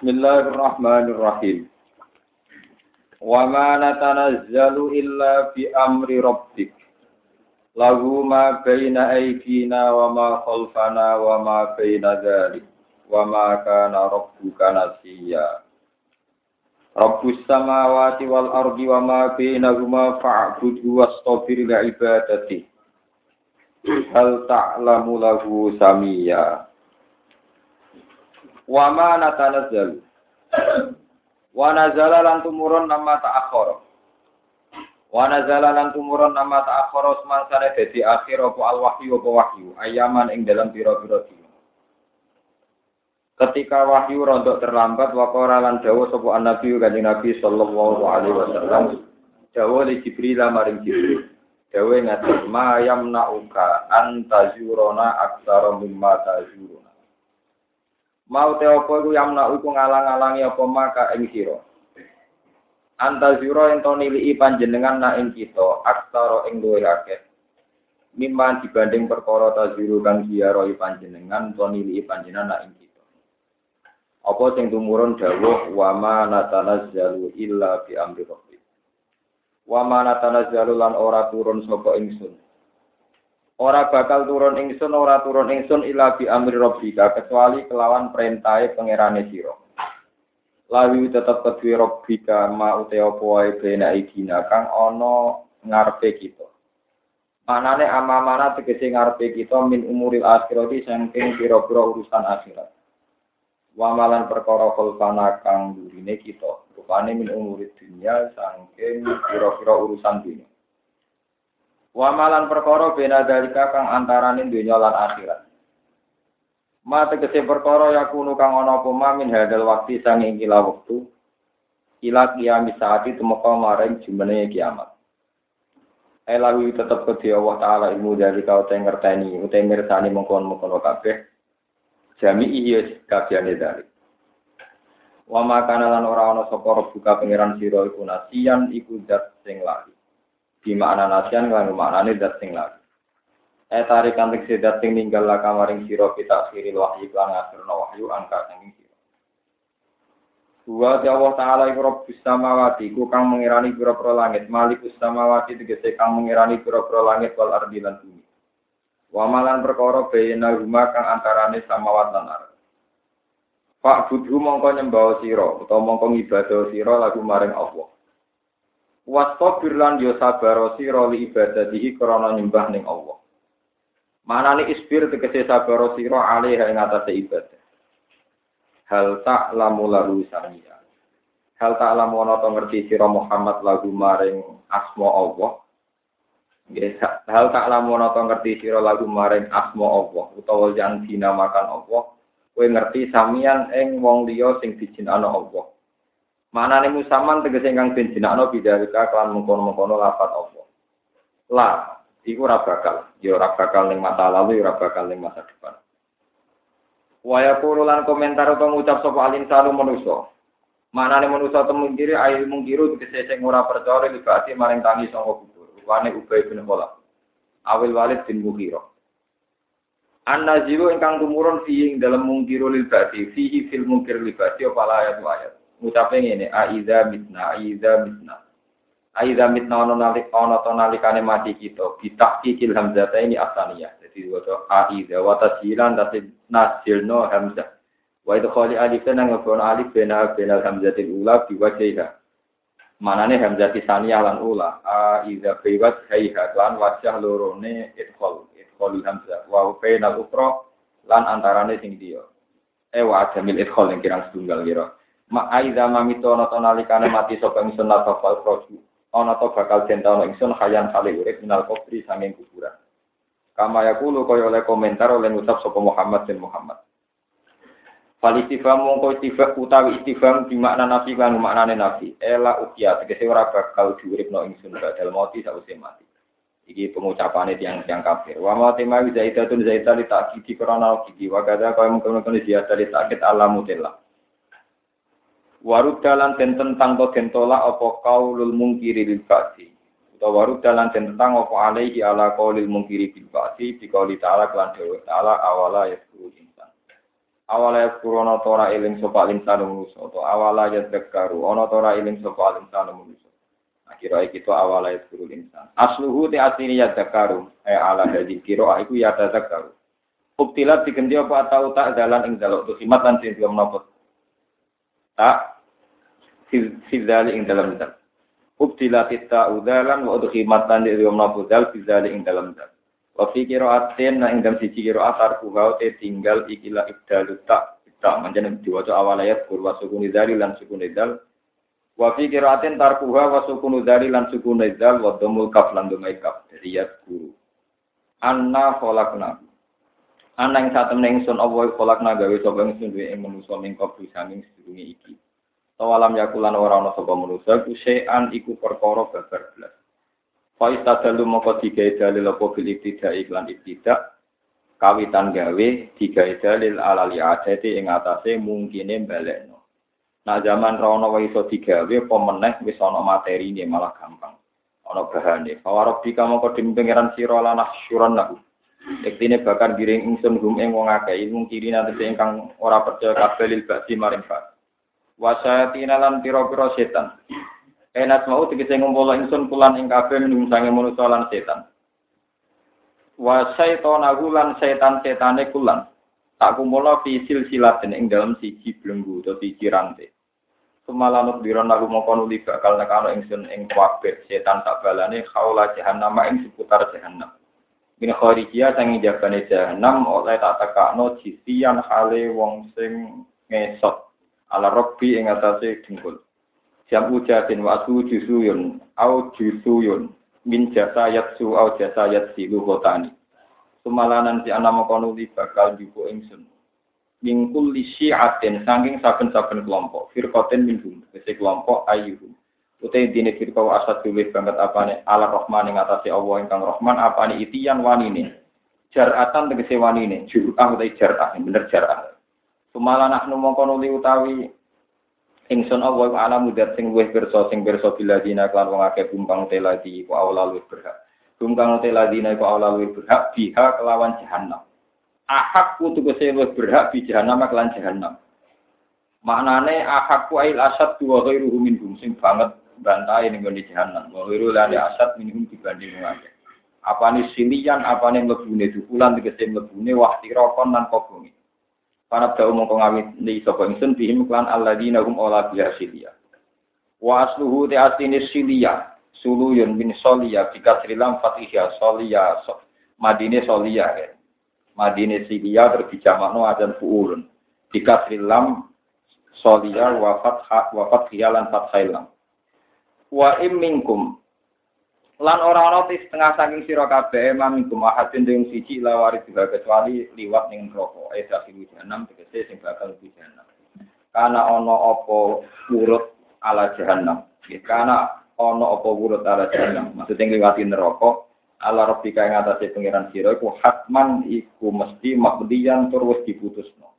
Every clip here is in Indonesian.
Bismillahirrahmanirrahim. Wa ma natanazzalu illa bi amri rabbik. Lahu ma baina aydina wa ma khalfana wa ma baina dzalik. Wa ma kana rabbuka nasiya. Rabbus samawati wal ardi wa ma bainahuma fa'budhu wastabir li ibadati. Hal ta'lamu lahu samiyya. Wa ma natanazzalu. Wa nazala lan tumurun nama ta'akhara. Wa nazala lan tumurun nama ta'akhara semangsane dadi akhir apa al wahyu apa wahyu ayaman ing dalam pira-pira dina. Ketika wahyu rontok terlambat waqara lan dawuh sapa nabi kanjeng Nabi sallallahu alaihi wasallam dawuh li Jibril maring Jibril. Dawuh ngaten ma yamna'uka antazurona aksara mimma tazuruna. Mau te apa iku yamna iku ngalang-alangi apa maka ing sira. Anta zira ento niliki panjenengan na ing kita aksara ing luwih akeh. Mimman dibanding perkara taziru kang diaroi panjenengan to niliki panjenengan na ing kita. Apa sing tumurun dawuh wa ma natanazzalu illa bi amri rabbik wa ma natanazzalu lan ora turun sapa ingsun ora bakal turun ingsun ora turun ingsun ila bi amri rabbika kecuali kelawan perintahe pangerane sira. Lawi tetep kedue rabbika ma ute apa wae bena idina kang ana ngarepe kita. Manane amamana tegese ngarepe kita min umuril akhirati saking pira-pira urusan akhirat. Wamalan perkara kulpana kang durine kita rupane min umurid dunia saking pira-pira urusan dunia Wamalan perkara bena dalika kang antaraning donya lan akhirat. Ma tegese perkara yakunu kang ana apa min hadal waktu sang ing kila wektu ila kiamat saat itu maka maring jumene kiamat. Elawi tetep kedhi Allah taala ilmu dari kau teng ngerteni utawa mirsani mengkon-mengkon kabeh jami iya kabehane dari. Wa makana lan ora ana sapa buka pangeran sira iku nasian iku zat sing lali. Di makna nasian lan maknane dat sing lagi. Eh tarik kantik sedat sing ninggal la kamaring sira kita akhiril wahyu lan ngakhirna wahyu angka sing sira. Wa Allah taala iku rabbus samawati ku kang mengirani pira-pira langit, malikus samawati tegese kang mengirani pira-pira langit wal ardi lan bumi. Wa malan perkara bayna huma kang antarane samawat lan. Pak budhu mongko nyembah sira utawa mongko ngibadah sira lagu maring Allah. Wastabir lan yo sabar sira li ibadatihi krana nyembah ning Allah. Manane isbir tegese sabar sira alih ing atase ibadah. Hal tak lamu lalu samiya. Hal tak lamu ana to ngerti sira Muhammad lagu maring asma Allah. Hal tak lamu ana to ngerti sira lagu maring asma Allah utawa yang dinamakan Allah. Kowe ngerti samian ing wong liya sing dijinakno Allah. Mana nih musaman tegese ingkang den jinakno bidarika kelan mengkono-mengkono lafat Allah. La, iku ora bakal, ya ora bakal ning masa lalu, ya ora bakal masa depan. Waya lan komentar atau ngucap sapa alin salu manusa. Mana nih manusa temu kiri ayo mungkiru tegese sing ora percaya libati maring tangi sangka kubur. Rupane Ubay bin Khalaf. Awil Walid bin Mughirah. An-nazilu ingkang tumurun fi ing dalam mungkiru lil fihi fil mungkir lil bati apa ayat ayat ngucape ngene aiza mitna aiza mitna. Aiza mitna ono nalik ono to nalikane mati kita bitak kikil hamzah ini asania jadi wato aiza wa tasjilan dadi nasilno hamzah. Wa itu khali alif nang ngono alif bena bena hamzatil ula biwajhiha. Manane hamzah tisania lan ula aiza biwat hayha lan wajah lorone idkhol idkhol hamzah. Wa bainal ukra lan antarane sing dia eh wa adamil idkhol yang kirang setunggal kira ma aiza mamito ana to nalikane mati sapa ingsun nafal proju ana to bakal denta ana ingsun hayan kali urip minal kubri sanging kuburan. Kama yakulu kaya oleh komentar oleh ngucap sapa Muhammad bin Muhammad. Fal istifham mongko istifham utawi istifham di makna nafi kan maknane nafi. Ela ukia tegese ora bakal diuripno ingsun badal mati sawise mati. Iki pengucapane tiang tiang kafir. Wa ma tema zaidatun zaitali takidi krana kidi wa kadha kaya mungkin-mungkin ziyada li takid alamutillah warud dalan den tentang to den tolak apa kaulul mungkiri bil ba'di. Utawa warud dalan den tentang apa alaihi ala qaulil mungkiri bil ba'di di qauli ta'ala kelan dewa ta'ala awala yasku insan. Awala kurono tora eling sapa linsan manusa atau awala yadzakaru ana tora eling sapa linsan manusa kira kita awala guru insan. Asluhu te asli yadzakaru eh ala dadi kira iku yadzakaru Ubtilat diganti apa atau tak dalan ing dalok tu himat lan sing menapa tak fizali ing dalam dal Ubtilat ta udalan wa udhimat lan di menapa dal fizali ing dalam dal Wa fi qira'atin na ing dalam siji qira'at tarkuha te tinggal ikilah ibdalu tak tak manjen diwaca awal ayat kur wa sukun dzali lan sukun dzal wa fi qira'atin tarkuha wa sukun dzali lan sukun dzal wa dhamul kaf lan dhamai kaf. Ya guru. Anna khalaqna ana ing satemene ingsun apa khalaqna gawe sapa ingsun duwe ing manusa ning kabeh sanging sedurunge iki Tawalam yakulan ora ana sapa manusa ku sean iku perkara babar blas Faiz tadalu moko digawe dalil apa bil ibtida iklan ibtida kawitan gawe digawe dalil alali adati ing atase mungkine balekno. Nah zaman rono wae iso digawe apa meneh wis ana materine malah gampang. Ana bahane. Fawarab dika moko dim pengiran sira lan syuran lahu. Ektine bakar giring ingsun gum ing wong akeh ilmu kiri nanti ingkang ora percaya kabeh lil ba'di maring ba'd. Wasayatina lan pira-pira setan. Enat mau tegese ngumpul ingsun kulan ing kabeh minum sange manusa lan setan. Wa syaitanahu lan setan-setane kulan. Tak kumpulno fi silsilatin ing dalam siji belenggu atau siji rantai. Semalanut biron aku mongko nuli bakal nekano ingsun ing kabeh setan tak balane kaula jahanam ing seputar jahanam. Min kharijia sangi jabane jahanam oleh tak tekakno jisian hale wong sing ngesot. Ala robbi ing atase dengkul. jam ujatin wa su jusuyun au jusuyun min jasa yatsu au jasa yatsi luhotani. Sumalanan si ana makonuli bakal juko ingsun. Mingkul li syi'atin saking saben-saben kelompok firqatin minhum kese kelompok ayyuhum utai dine firqa wa asad tulis banget apane ala rahman ing atase Allah ingkang rahman apane itian wanine jaratan tegese wanine jur'ah utai jar'ah bener jar'ah Sumala nahnu mongko nuli utawi Ingsun Allah alam mudat sing luwih pirsa sing pirsa biladina klan wong akeh bumbang teladi ku awla luwih berhak. Bumbang teladina ku awla luwih berhak biha kelawan jahanam. Ahak ku tegese luwih berhak bi jahanam kelan jahanam. Maknane ahak ku ail asad dua ghairu minhum sing banget bantai ning di jahanam. Wa ghairu lan asad minhum dibanding akeh. Apane silian, apane mlebune dukulan tegese mlebune wah tirokon lan kobongi. Para dawu mongko ngawit li sapa ingsun bihim klan alladzina hum ola biha silia. Wa asluhu te asline silia, suluyun min solia bikasrilam fatihya solia so. Madine solia ya. Madine silia terbijamakno adan fuulun. Bikasrilam solia wa fatha wa fathia lan fathailam. Wa im minkum Lan ora ana setengah saking sira kabeh mamingkum ahadin ing siji lawari juga kecuali liwat ning neraka. Eh dafil jahanam tegese sing bakal di jahanam. Karena ana apa urut ala jahanam. Ya, karena ana apa urut ala jahanam. Maksudnya ngliwati neraka ala rabbika ing atase pangeran sira iku hatman iku mesti makdiyan tur wis diputusno.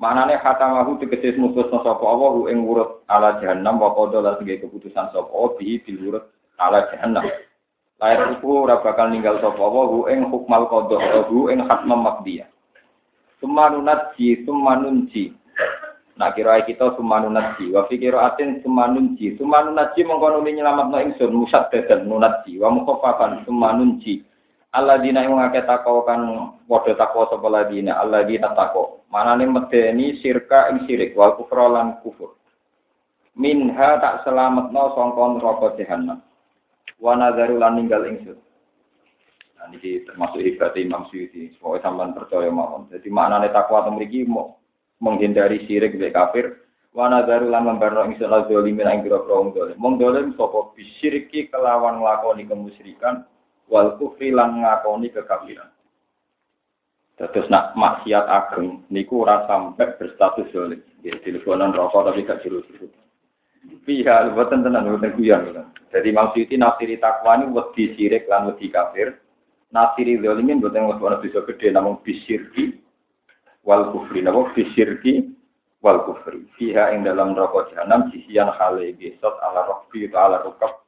Manane hatamahu tegese mutusno sapa Allah ing urut ala jahanam wa qada lan keputusan sapa bi bil urut ala jahannam. Lahir iku ora bakal ninggal sapa wa hu ing hukmal qada hu ing hatmam makdiyah. Sumanunatji sumanunji. Nah kira kita sumanunatji wa fi qiraatin sumanunji. Sumanunatji mongko nuli nyelametno ingsun musaddadan nunatji wa mukhaffafan sumanunji. Alladzina yang ngake takau kan padha takwa sapa ladina alladzina takwa. Manane medeni sirka ing sirik wa kufra lan kufur. Minha tak selametno sangka neraka jahanam wa nadzaru lan ninggal ingsun. Nah, ini termasuk hebat Imam Suyuti. Pokoknya sampean percaya mawon. Jadi maknane takwa teng mriki menghindari syirik mek kafir. Wa nadzaru lan membarno ingsun la zalimin ing pira-pira wong zalim. Wong zalim sapa bisyiriki kelawan nglakoni kemusyrikan wal kufri lan ngakoni kekafiran. Terus nak maksiat ageng niku ora sampai berstatus zalim. Ya teleponan rokok tapi gak jero-jero. Pihak buatan tenan buatan guyon. Jadi maksudnya nafsiri takwa ini wedi sirik lan wedi kafir. Nafsiri zalimin buatan wedi bisa gede namun bisirki wal kufri. Namun bisirki wal kufri. Pihak yang dalam rokok jahanam sisian hale besot ala atau ala rukab.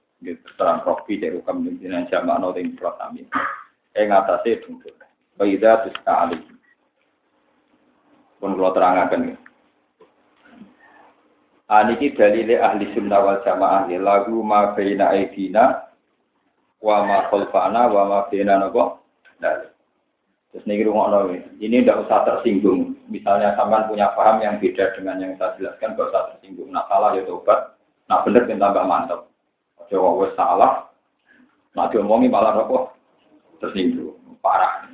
Terang rokbi dari rukab pimpinan jamak no yang plot amin. Yang atasnya dungkul. Baida alih. Pun kalau terangkan. Aniki ah, dalile ahli sunnah wal jamaah ya lagu ma baina aidina wa ma khalfana wa ma napa dalil. Terus niki rungokno ini tidak usah tersinggung. Misalnya sampean punya paham yang beda dengan yang saya jelaskan, tidak usah tersinggung. Nah salah ya tobat, nah bener kita tambah mantap. Coba wes salah, nah diomongi malah apa? Tersinggung, parah.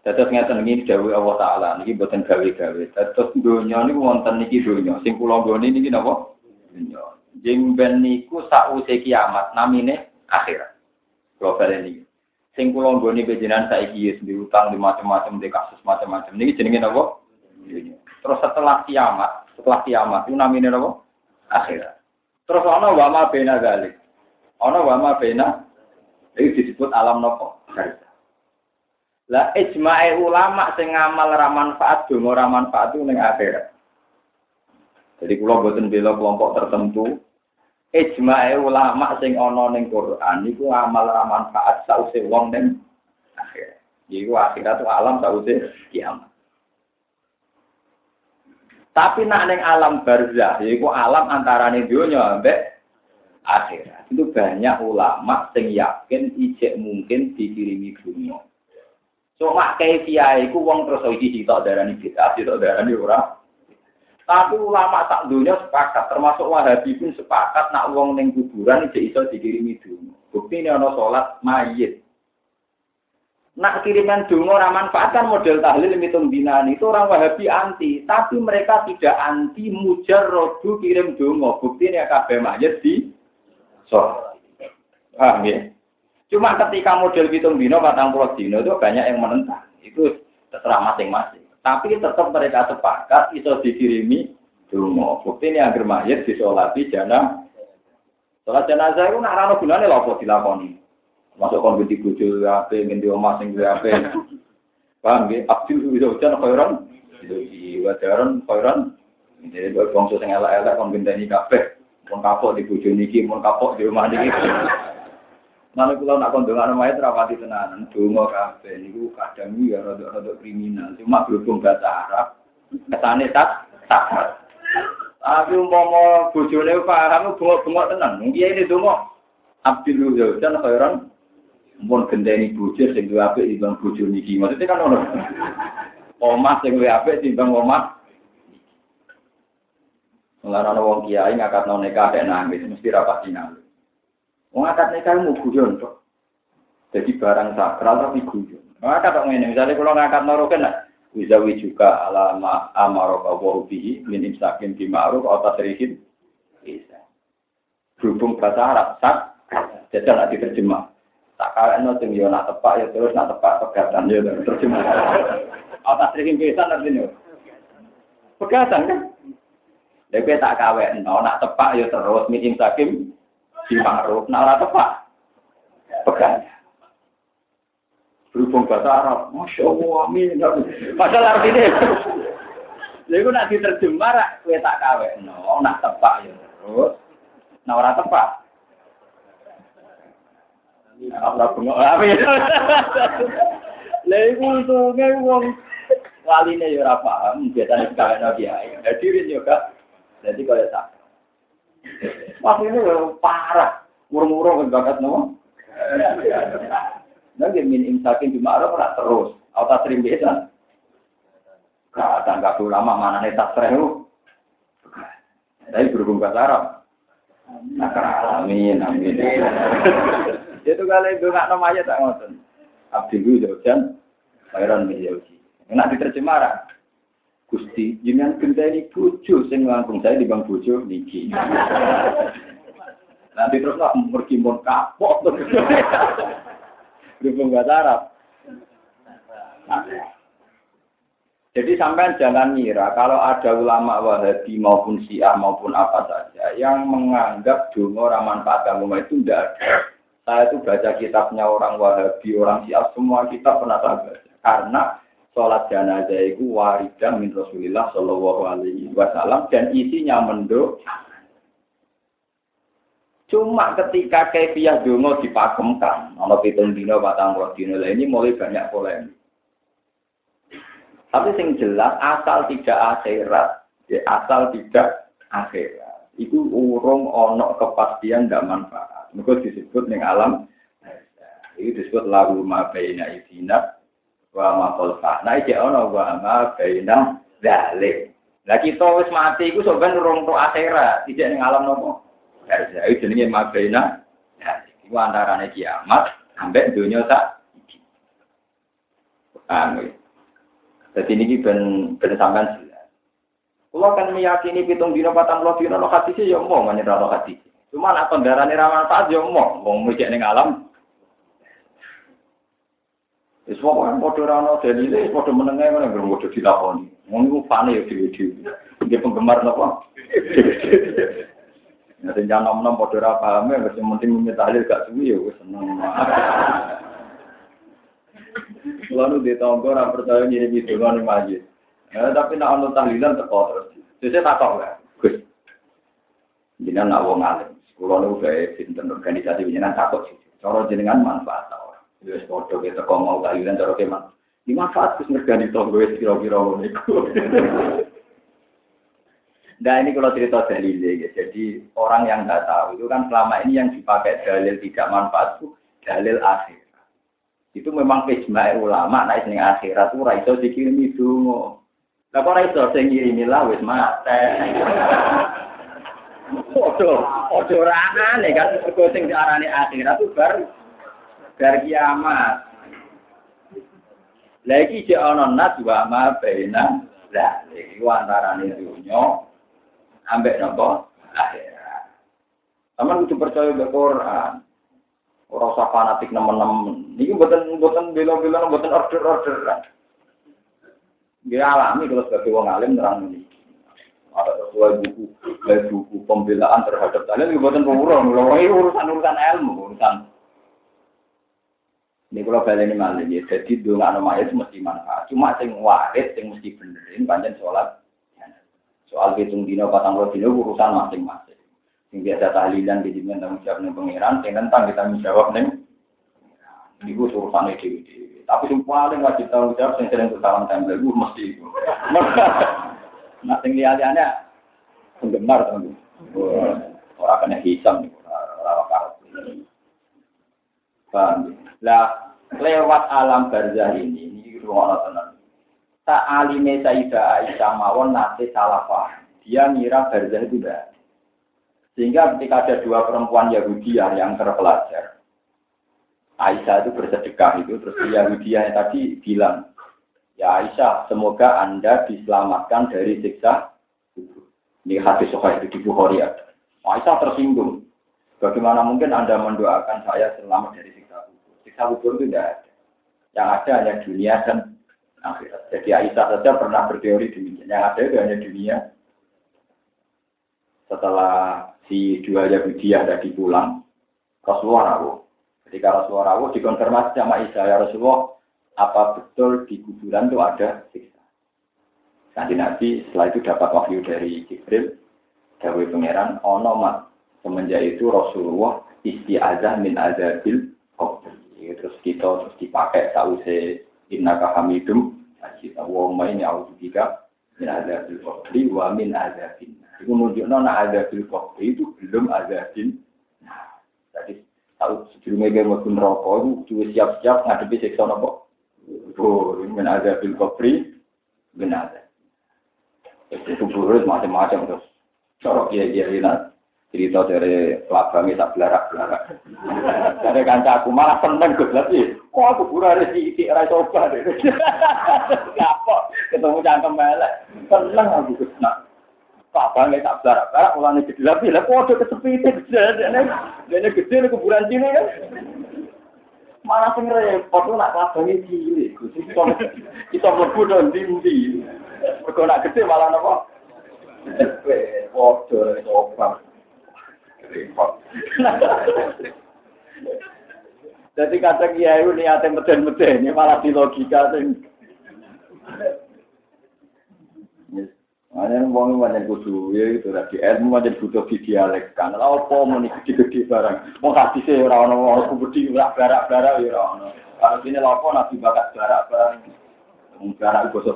Terus ngeten iki dawuh Allah taala niki boten gawe-gawe. Terus donya niku wonten niki donya. Sing kula nggone niki napa? Donya. Jeng ben niku sause kiamat namine akhirat. Kula baleni. Sing kula nggone bejenan saiki wis diutang di macam-macam di kasus macam-macam. Niki jenenge napa? Terus setelah kiamat, setelah kiamat itu namine napa? Akhirat. Terus ana wama bena galik. Ana wama bena iki disebut alam? Akhirat. Lah ijma'e ulama sing ngamal ra manfaat donga ra manfaat ning akhirat. Jadi kula boten bela kelompok tertentu. Ijma'e ulama sing ana ning Quran iku amal ra manfaat sause wong ning akhirat. Iku akhirat alam sause kiamat. Tapi nak ning alam barzah yaiku alam antaraning dunya ambek akhirat. Itu banyak ulama sing yakin ijek mungkin dikirimi dunia. Cuma kaifiyah iku wong terus iki sitok darani bid'ah, sitok darani ora. Tapi ulama tak dunia sepakat, termasuk Wahabi pun sepakat nak wong ning kuburan iki iso dikirimi dungo. Bukti ini ana salat mayit. Nak kiriman dungo ora manfaat model tahlil mitung dinan itu orang Wahabi anti, tapi mereka tidak anti mujarrodu kirim dungo. Bukti ini kabeh mayit di so. Paham ya? Cuma ketika model hitung dino, patang puluh dino itu banyak yang menentang. Itu terserah masing-masing. Tapi tetap mereka sepakat itu dikirimi dungo. Bukti ini agar mayat disolati jana. Sholat jenazah itu nak rano gunanya lopo dilakoni. Masuk kon gede bojo apa, ngendi omah sing apa. Paham ya? Abdul itu hujan khairan. Jadi wajaran khairan. Jadi bangsa sing elek-elek kon gendani kabeh. Mun kapok di bojo niki, mun kapok di rumah niki. Mana kula nak kondongan mayat rapati tenanan, donga kabeh niku kadang ya rada-rada kriminal. Cuma berhubung bahasa Arab, kesane tak tak. Tapi umpama bojone paham bengok-bengok tenan. Iya ini donga. Abdul Zaujan khairan mun gendeni bojo sing duwe apik timbang bojo niki. Maksudnya kan ono. Omah sing duwe apik timbang omah Mulane wong kiai ngakatno nikah nangis mesti rapati nangis. Wong akad nikah mau guyon. Jadi barang sakral tapi guyon. Maka tak ngene, misalnya kalau ngakad norokan lah, wizawi juga alama amarok Allah bihi min imsakin di ma'ruf atau tasrihin bisa. Berhubung bahasa Arab sak, jajal nak diterjemah. Tak kalian no sing yo nak tepak ya terus nak tepak pegatan ya terjemah. Atau tasrihin bisa artinya. Pegatan kan? Lha tak kawin, no, nak tepak ya terus min imsakin di ma'ruf, nak ora tepat. Pegang. Berhubung bahasa Arab, Masya Allah, amin. Padahal artinya, Jadi aku nak diterjemah, kue tak kawe. No, nak tepak ya. Terus, nak ora tepak. Allah bengok, amin. Lah iku untunge wong waline ya ora paham, biasane sekalian ae. Jadi yo kak. Jadi kaya tak. Ini parah. Murung-murung kan bakat no. Nanti min imsakin di ma'ruf ora terus. Auta sering biasa. Kata nggak perlu lama mana nih tak serehu. Tapi berhubung bahasa Arab. Nah, amin, amin. Itu kali itu nggak namanya tak ngotot. Abdi itu jauh Bayron menjauhi. Nak diterjemah Gusti, jenengan genteni bojo sing langkung saya di bang bojo niki. Nanti terus lah pergi mon kapok tuh. Berhubung bahasa Arab. Jadi sampai jangan ngira kalau ada ulama Wahabi maupun Syiah maupun apa saja yang menganggap dungo raman manfaat agama itu tidak ada. Saya itu baca kitabnya orang Wahabi, orang Syiah, semua kitab pernah saya baca. Karena sholat jenazah itu waridah min Rasulillah Shallallahu Alaihi Wasallam dan isinya menduk. Cuma ketika kefiah dungo dipakemkan, kalau pitung dino batang dino ini mulai banyak polemik. Tapi sing jelas asal tidak akhirat, ya asal tidak akhirat. Itu urung ono kepastian tidak manfaat. Mereka disebut ning alam itu disebut lagu ma baina idina wa ma khalfa. Nah iki ono wa ma baina zalik. Lah kita wis mati iku sampean urung tok akhirat, tidak ning alam nopo? Ya, itu jenenge ma baina. Ya, iku antarane kiamat ambek dunia tak ya? Jadi ini ben ben sampean jelas. Kan meyakini pitung dino patang puluh dino lo hati sih ya mau menyerah lo hati. Cuma nak kendaraan ramah saat ya mau mau mikir neng alam. Wis pokoke padha ora ana dalile, padha menenge ngono nggak padha dilakoni. Wong fane ya. Dia penggemar napa? Ya sing nom-nom padha ora paham ya wis penting tahlil gak suwi ya seneng. Lalu di tonggo orang percaya ngirim itu kan tapi nak ono tahlilan teko terus. Jadi tak tahu ya, Gus. Nak wong alim. Kulo nu gawe sinten organisasi jenengan takut sih. Cara jenengan manfaat ta ora. Wis padha ke teko mau tahlilan cara ke man. Di manfaat Gus ngergani tonggo wis kira-kira ngono iku. Nah ini kalau cerita dalil ya. Jadi orang yang nggak tahu itu kan selama ini yang dipakai dalil tidak manfaat itu dalil akhir. Itu memang ijma ulama naik ning akhirat ora iso dikirimi donga. Lah kok ora iso sing ngirimi lah wis mate. Ojo, ora aneh kan mergo sing diarani akhirat itu bar bar kiamat. Lagi iki ana nas wa ma baina lah iki antarane dunya ambek napa akhirat. Taman kudu percaya be Quran. Ora usah fanatik nemen-nemen. Niki mboten mboten bela-bela mboten order-order. Dia alami kalau sebagai wong alim nerang ini. Sesuai buku, buku pembelaan terhadap kalian, ini buatan pemurah, ini urusan-urusan ilmu, urusan. Ini kalau balik ini malah ya, jadi dua nama itu mesti manfaat. Cuma sing waris, sing mesti benerin, panjang sholat. Soal hitung dino, patang dino, urusan masing-masing. Yang biasa tahlilan di sini tanggung jawab nih pangeran, yang tentang kita menjawab nih. Ini gue urusan dewi Tapi yang paling wajib tanggung jawab yang sering tempel gue mesti itu. Nah, yang lihat-lihatnya penggemar tanggung. Orang kena hisam nih, orang karut. Paham Lah lewat alam barzah ini, ini rumah tenang. Tak alime Sayyidah Aisyah mawon nanti salah paham. Dia ngira barzah itu dah. Sehingga ketika ada dua perempuan Yahudiah yang terpelajar, Aisyah itu bersedekah itu, terus Yahudiah yang tadi bilang, ya Aisyah, semoga Anda diselamatkan dari siksa kubur. Ini hadis sokai itu di Bukhari ada. Aisyah tersinggung. Bagaimana mungkin Anda mendoakan saya selamat dari siksa kubur? Siksa kubur itu tidak ada. Yang ada hanya dunia dan akhirat. Jadi Aisyah saja pernah berteori demikian. Yang ada itu hanya dunia. Setelah si dua Yahudiah tadi pulang, Rasulullah rawuh. Ketika Rasulullah rawuh dikonfirmasi sama Isa, ya Rasulullah, apa betul di kuburan itu ada siksa? Nanti Nabi setelah itu dapat wahyu dari Jibril, Dawe Pangeran, ono mak semenjak itu Rasulullah istiazah min azabil qabr. Terus kita terus dipakai tahu se inna kahamidum, kita wong main ya juga min azabil qabri wa min azabin Iku nunjukno nak ada bil itu belum ada bin. Nah, jadi tahu sebelumnya dia mau rokok itu siap-siap ngadepi siksa nopo. Oh, ini ada bil kopi, benar. Itu buruk macam-macam terus. Corok dia dia ini cerita dari pelabangnya tak belarak-belarak. Dari kanca aku malah seneng gue lagi. Kok aku pura ada si isi rai coba deh. Ngapok ketemu cangkem melek. Seneng aku gue Pak Bang tak barak-barak mulane gede lagi lah kok ada kesepite gede dene gede kuburan sini kan. Mana sing repot nak klabange cilik Gusti kita kita mlebu nang ndi Mergo nak gede malah? Foto coba. Repot. Jadi kata kiai ini niatnya meden-meden, ini malah di logika sing Hanya wong banyak kudu ya itu tadi ilmu banyak butuh didialekkan. Lah mau nih gede-gede barang. Mau kasih sih orang orang orang kubedi barak barak barak ya orang. Kalau sini lapo nabi bakat barak barang. Mungkin anak basa.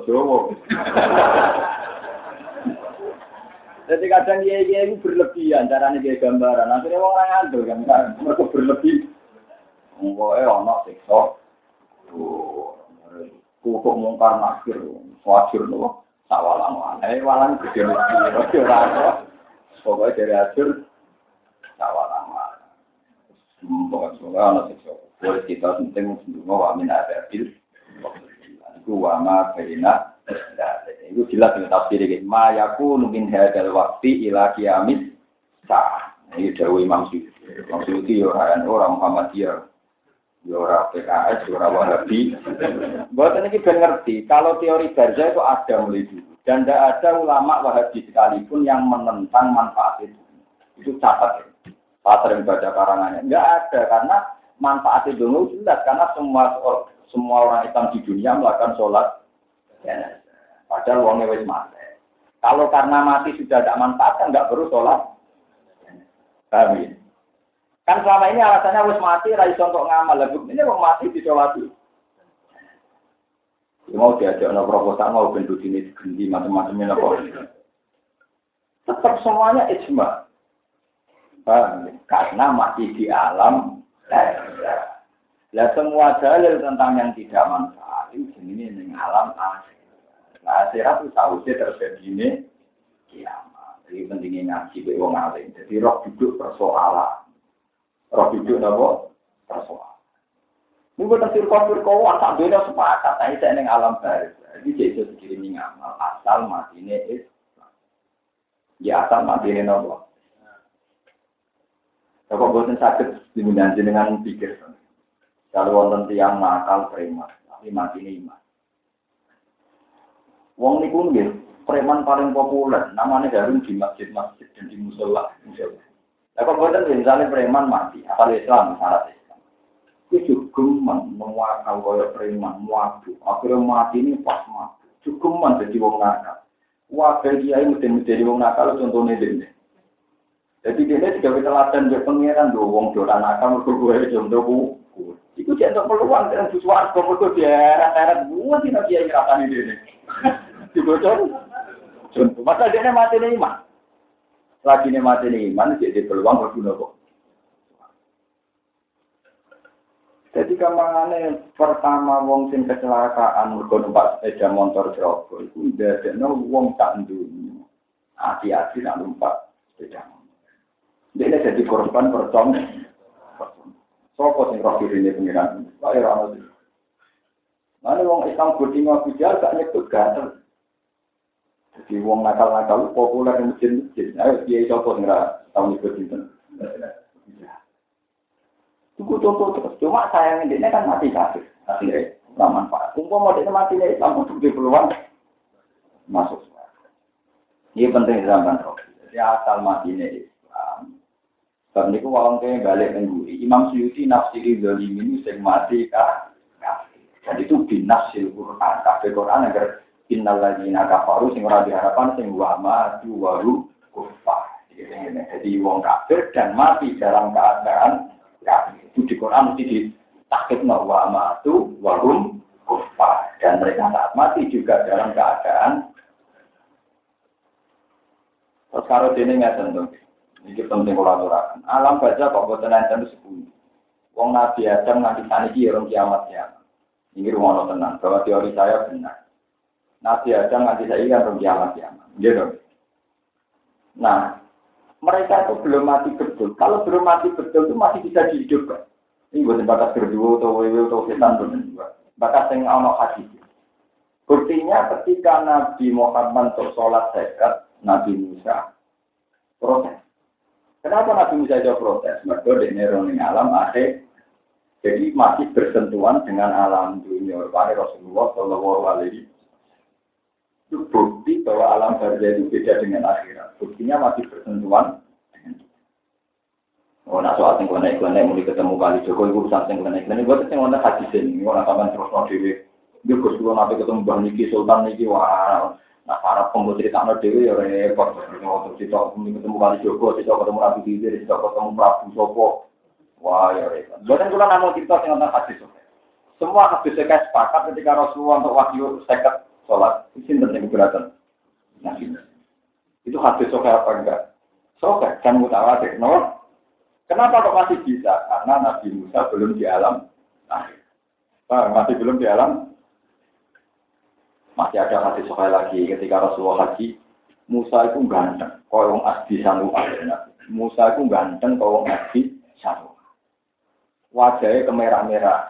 Jadi kadang dia dia itu berlebihan, caranya dia gambaran. Akhirnya orang ngandel kan, mereka berlebih. Enggak eh, anak siksa. Kukuk mungkar nakir, wajir loh. Sawalang walang, eh walang gede mesti, ora Pokoknya dari hasil, sawalang walang. Pokoknya semoga anak siksa. Boleh kita penting, semua wamin ada bil. Iku wama berina itu jelas dengan tafsir ini. Ma yakunu min hadal waktu ila kiamis sah. Ini jauh Imam Syuuti. Imam Syuuti ya orang Muhammadiyah. Ya orang PKS, ya orang Wahabi. Buat ini kita ngerti, kalau teori Barza itu ada mulai dulu. Dan tidak ada ulama Wahabi sekalipun yang menentang manfaat itu. Itu catat. Pak sering baca karangannya. Enggak ada, karena manfaat itu jelas. Karena semua semua orang Islam di dunia melakukan sholat ya, Padahal wongnya wis mati. Kalau karena mati sudah tidak manfaat kan nggak perlu sholat. Ya? Kan selama ini alasannya wis mati, rai untuk ngamal. Lagu ini wong mati disolati. Ya, mau diajak no proposal mau bentuk ini diganti macam-macamnya nopo. Tetap semuanya ijma. Ya? Karena masih di alam Lah semua dalil tentang yang tidak manfaat itu ini dengan alam akhir. Nah, itu sausnya terjadi ini kiamat. Jadi pentingnya ngaji ke wong alim. Jadi roh duduk persoalan. Roh duduk apa? Persoalan. Ini bukan sirkon sirkon tak beda sepakat. Saya neng alam baru. Jadi jadi segini ini ngamal asal mati ini Islam. Ya asal mati ini nopo. Bapak bosan sakit diminati dengan pikir. Kalau wonten tiang nakal preman, tapi mati ini iman. Wong niku nggih preman paling populer, namanya Harun di masjid-masjid dan di musola. musola. Lah kok boten misalnya preman mati, asal Islam syarat Islam. Itu juga menguakal kaya preman, muabu. Akhirnya mati ini pas mati. Cukuman jadi wong nakal. Wakil kiai mesti jadi wong nakal contohnya dene. Jadi dia juga teladan dia pengiran do wong dolan nakal mergo gue contohku. Iku jentok peluang dengan sesuatu mergo dia eret-eret buat sih kiai ngrasani dene dibocor. Contoh, masa dia mati nih iman. Lagi nih mati nih iman, jadi peluang berguna kok. Jadi kamangane pertama wong sing kecelakaan mergo numpak sepeda motor Joko iku ndadekno wong tak ndunyu. Hati-hati nak numpak sepeda motor. Dia jadi korban percong. Sopo sing roh ini pengiran? Kaya ora ono. Mana wong Islam bodhi ngaku gak nyebut gatel. Jadi wong nakal-nakal populer di masjid-masjid. Ayo kiai sapa sing ora tau nyebut sinten. Tunggu contoh terus. Cuma sayang ini kan mati kafir. Akhirnya nggak manfaat. Kumpul mau mati nih Islam untuk di peluang masuk. Ini penting zaman roh. Jadi asal mati nih Islam. Dan niku wong kene balik nengguri. Imam Suyuti nafsiri zalim ini sing mati kah? Jadi itu binasil Quran. Kabeh Quran agar Innal ladzina kafaru sing ora diharapkan sing wa matu waru kufar. Jadi wong kafir dan mati dalam keadaan kafir. Itu di Quran mesti ditakutno wa matu warum kufar. Dan mereka saat mati juga dalam keadaan Terus kalau ini nggak tentu, ini penting kolaborasi. Alam baca kok buat enten sepuluh. Wong Nabi Adam nanti tani orang kiamat ya. Ini rumah tenang, bahwa teori saya benar. Nabi Adam nanti saya kan belum kiamat kiamat. Gitu. Nah, mereka itu belum mati betul. Kalau belum mati betul itu masih bisa dihidupkan. Ini buat bakat berdua atau wewe atau setan berdua. Bakat yang ono hadis. Buktinya ketika Nabi Muhammad untuk sholat zakat, Nabi Musa protes. Kenapa Nabi Musa jawab protes? Mereka di alam akhir jadi masih bersentuhan dengan alam dunia. Rasulullah Shallallahu Alaihi itu bukti bahwa alam barzah itu beda dengan akhirat. Buktinya masih bersentuhan Oh, nak soal sing kene kene mulai ketemu kali Joko iku urusan sing kene kene buat sing ana hadis ini ora sampean terus no dhewe. Yo Gus kula nate ketemu Bang Niki Sultan niki wah nah para pembuat cerita no dhewe ya repot. Waktu kita ketemu kali Joko, kita ketemu Nabi Khidir, kita ketemu Prabu Sopo. Wah ya repot. Buatan kula namung cerita sing ana hadis. Semua hadis saya sepakat ketika Rasulullah untuk wahyu seket sholat. Itu yang keberatan. Nabi. Itu hadis sokai apa enggak? Sokai, kan mutawatir. No? Kenapa kok masih bisa? Karena Nabi Musa belum di alam. Nah, masih belum di alam. Masih ada hadis sokai lagi ketika Rasulullah haji. Musa itu ganteng. Yang asli sanu Musa itu ganteng kau yang asli sanu. Wajahnya kemerah-merah.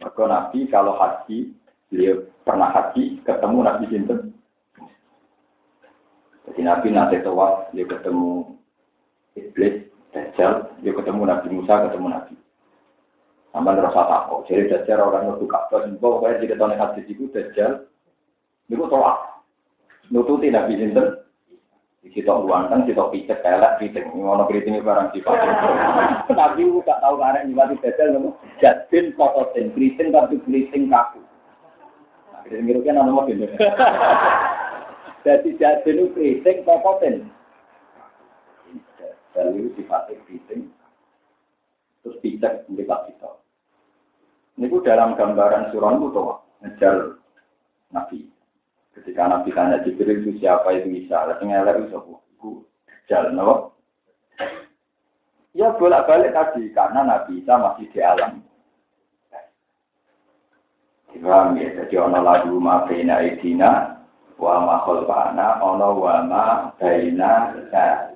Mereka Nabi kalau haji, beliau pernah haji, ketemu Nabi Sinten. Jadi Nabi nanti tawaf, dia ketemu Iblis, Dajjal, dia ketemu Nabi Musa, ketemu Nabi. Sampai rasa takut. Jadi Dajjal orang nutup kabar, semua pokoknya jika tahun hadis itu Dajjal, itu tolak. Nututi Nabi Sinten. Kita uangkan, kita picek, kayak kriting. Ini orang kriting barang sifat. Nabi gak tahu karena nyibati Dajjal, jadin kototin, kriting tapi kriting kaku. Itu kan nama Jadi jadin itu kriting kototin. Lalu sifatnya kriting, terus picek melipat kita. Ini dalam gambaran surah itu tuh ngejar Nabi. Ketika Nabi tanya Jibril itu siapa itu bisa, lalu ngelak itu itu jalan? Ya bolak-balik tadi karena Nabi Isa masih di alam. Paham ya, jadi ono lagu ma bina idina wa ma khalfana ono wa ma baina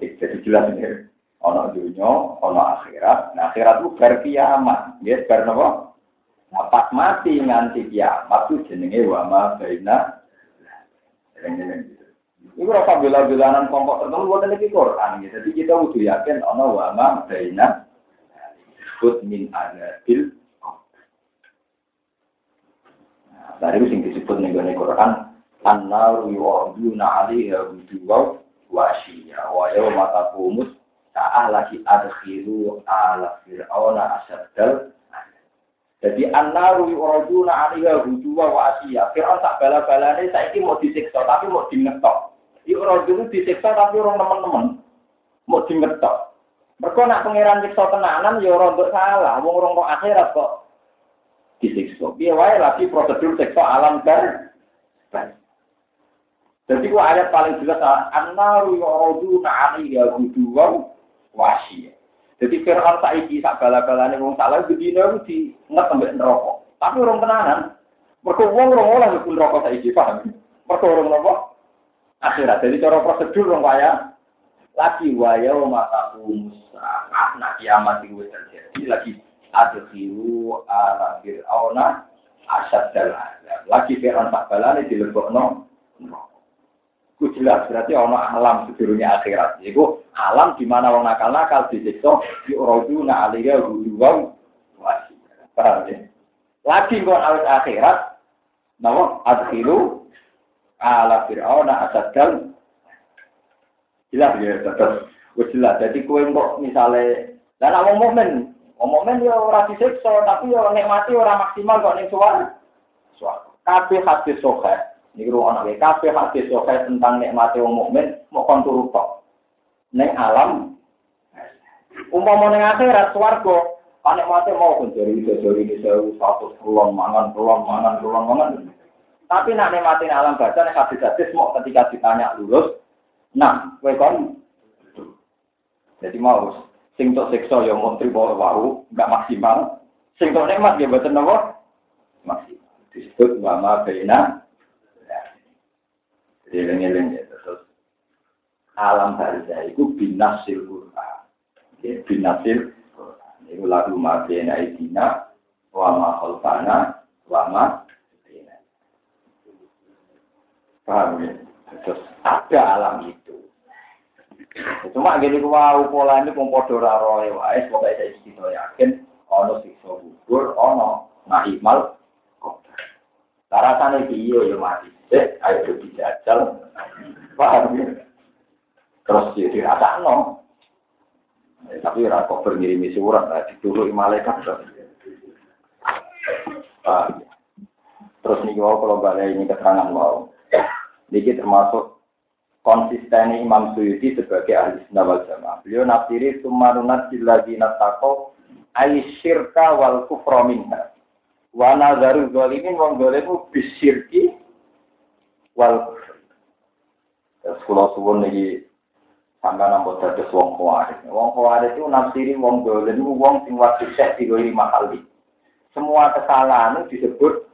jadi jelas ini ono dunia, ono akhirat. Nah, akhirat itu bar kiamat. Ya, bar napa? Nah, pas mati nganti kiamat itu jenenge wa ma baina. Ini rasa bela-belanan kelompok tertentu buat lagi Quran. Ya. Jadi kita udah yakin ono wa ma baina disebut min adabil nah, itu yang disebut nih Quran, an-naru yu'aduna 'alaiha wujuwa wa asyiya wa yawma taqumus Ta'ah lagi adkhiru ala fir'auna asaddal. Jadi annaru yuraduna alaiha hujuwa wa asiyah. Fir'aun tak bala-balane saiki mau disiksa tapi mau dingetok. Yuraduna disiksa tapi orang teman-teman. Mau dingetok. Mereka nak pangeran siksa tenanan ya rontok salah. Wong orang kok akhirat kok disiksa. Piye wae lagi prosedur siksa alam kan. Jadi ku ayat paling jelas annaru yuraduna alaiha hujuwa wasi. Jadi Fir'aun saiki sak bala-balane wong salah bedino di nget sampe neraka. Tapi orang tenanan. Mergo wong ora oleh mlebu neraka saiki, paham? Mergo ora napa? Akhirat. Jadi cara prosedur wong kaya lagi waya mata musa. Nah kiamat itu terjadi lagi adkhiru ala fir'auna asad dalam. Lagi Fir'aun sak balane dilebokno neraka. Ku jelas berarti ono alam sedurunge akhirat. Iku alam di mana wong nakal-nakal disiksa di uruduna alaiya huduwa wasi. Paham ya? Lagi kon awet akhirat nawa adkhilu ala fir'auna asadal jelas ya tetap jelas jadi kue kok misalnya dan awang momen wong momen ya ora disiksa tapi ya nikmati ora maksimal kok ning suara suara kabeh hadis sahih. Ini ruang anak kafe hadis sokai tentang nikmati wong mukmin mau tok. Neng alam, umpama neng akhirat swarga, panik mati mau pun jadi bisa jadi ini sewu satu puluhan mangan puluhan mangan puluhan mangan. Tapi nak nikmati alam baca nek hadis hadis mau ketika ditanya lulus, nah, kowe kon? Jadi mau sing tok siksa ya mau trimo enggak maksimal. Sing tok nikmat ya mboten napa? Maksimal. Disebut wama baina Eling-eling ya terus alam barzah itu binasil Quran. Ya, binasil Quran. Itu lagu mabena idina wa ma khalfana wa ma Paham ya? Terus ada alam itu. Cuma gini wow pola ini pun podo raro wae pokoknya saya istiqo yakin ono sikso gugur ono nahimal kok. Rasane piye yo mati. Eh, ayo dijajal. Paham ya? Terus jadi rasa no. Eh, tapi ora kok berngirimi surat, lah dituluki malaikat. Ya? Terus nih mau kalau balik ini keterangan mau. Ini termasuk konsistennya Imam Suyuti sebagai ahli sunnah wal jamaah. Beliau nafsiri sumarunat lagi natako aisyirka wal kufra minha. Wa nazaru zalimin wong zalimu bisyirki wal Terus kula suwun niki sampai nampak dados wong khawarij. Wong khawarij itu nafsiri wong zalim wong sing wajib sek lima kali. Semua kesalahan disebut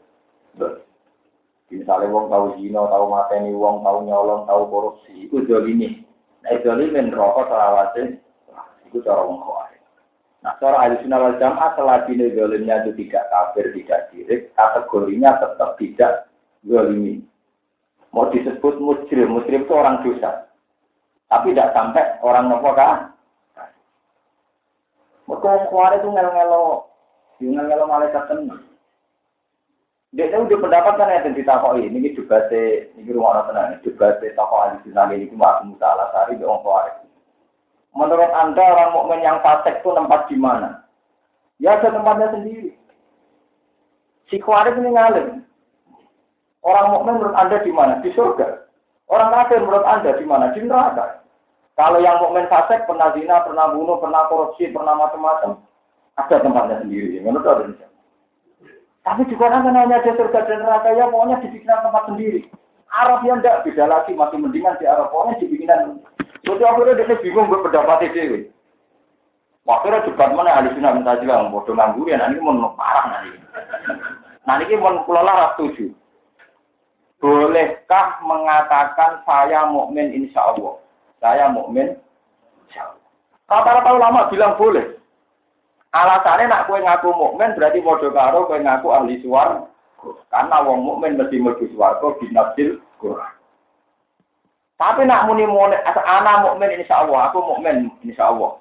Misalnya wong tahu zina, tahu mateni wong, tahu nyolong, tahu korupsi, itu zalimi. Nah, zalimin rokok selawase, itu cara wong. Nah, cara ahli sunnah wal jamaah selagi zalimnya itu tidak kafir, tidak sirik, kategorinya tetap tidak zalimi. Mau disebut mujrim, mujrim itu orang dosa. Tapi tidak sampai orang nopo kan? Mereka wong khawarij itu ngelo-ngelo, ngelo-ngelo malaikat tenang. Dia udah pendapat kan yang ditakoi. Ini juga se, ini rumah orang tenang. Juga se tokoh ahli sunnah ini cuma Musa al Asari di orang Menurut anda orang mukmin yang fasik itu tempat di mana? Ya ada tempatnya sendiri. Si khawarij ini ngalim. Orang mukmin menurut anda di mana? Di surga. Orang kafir menurut anda di mana? Di neraka. Kalau yang mukmin fasik pernah zina, pernah bunuh, pernah korupsi, pernah macam-macam, ada tempatnya sendiri. Menurut anda. Tapi juga kan hanya ada surga dan neraka ya pokoknya dibikin tempat sendiri. Arab yang tidak beda lagi masih mendingan di Arab pokoknya dibikinan. Jadi akhirnya dia bingung berpendapat itu. Akhirnya debat mana ahli sunnah minta juga bodoh nganggur ya nanti mau parah nanti. Nanti mau pulau setuju. Bolehkah mengatakan saya mukmin insya Allah? Saya mukmin insya Allah. Kata-kata ulama bilang boleh. Alasannya nak kue ngaku mukmin berarti modal karo kue ngaku ahli suar. Karena wong mukmin mesti mlebu swarga binasil Quran. Tapi nak muni muni anak mukmin insya Allah, aku mukmin insya Allah.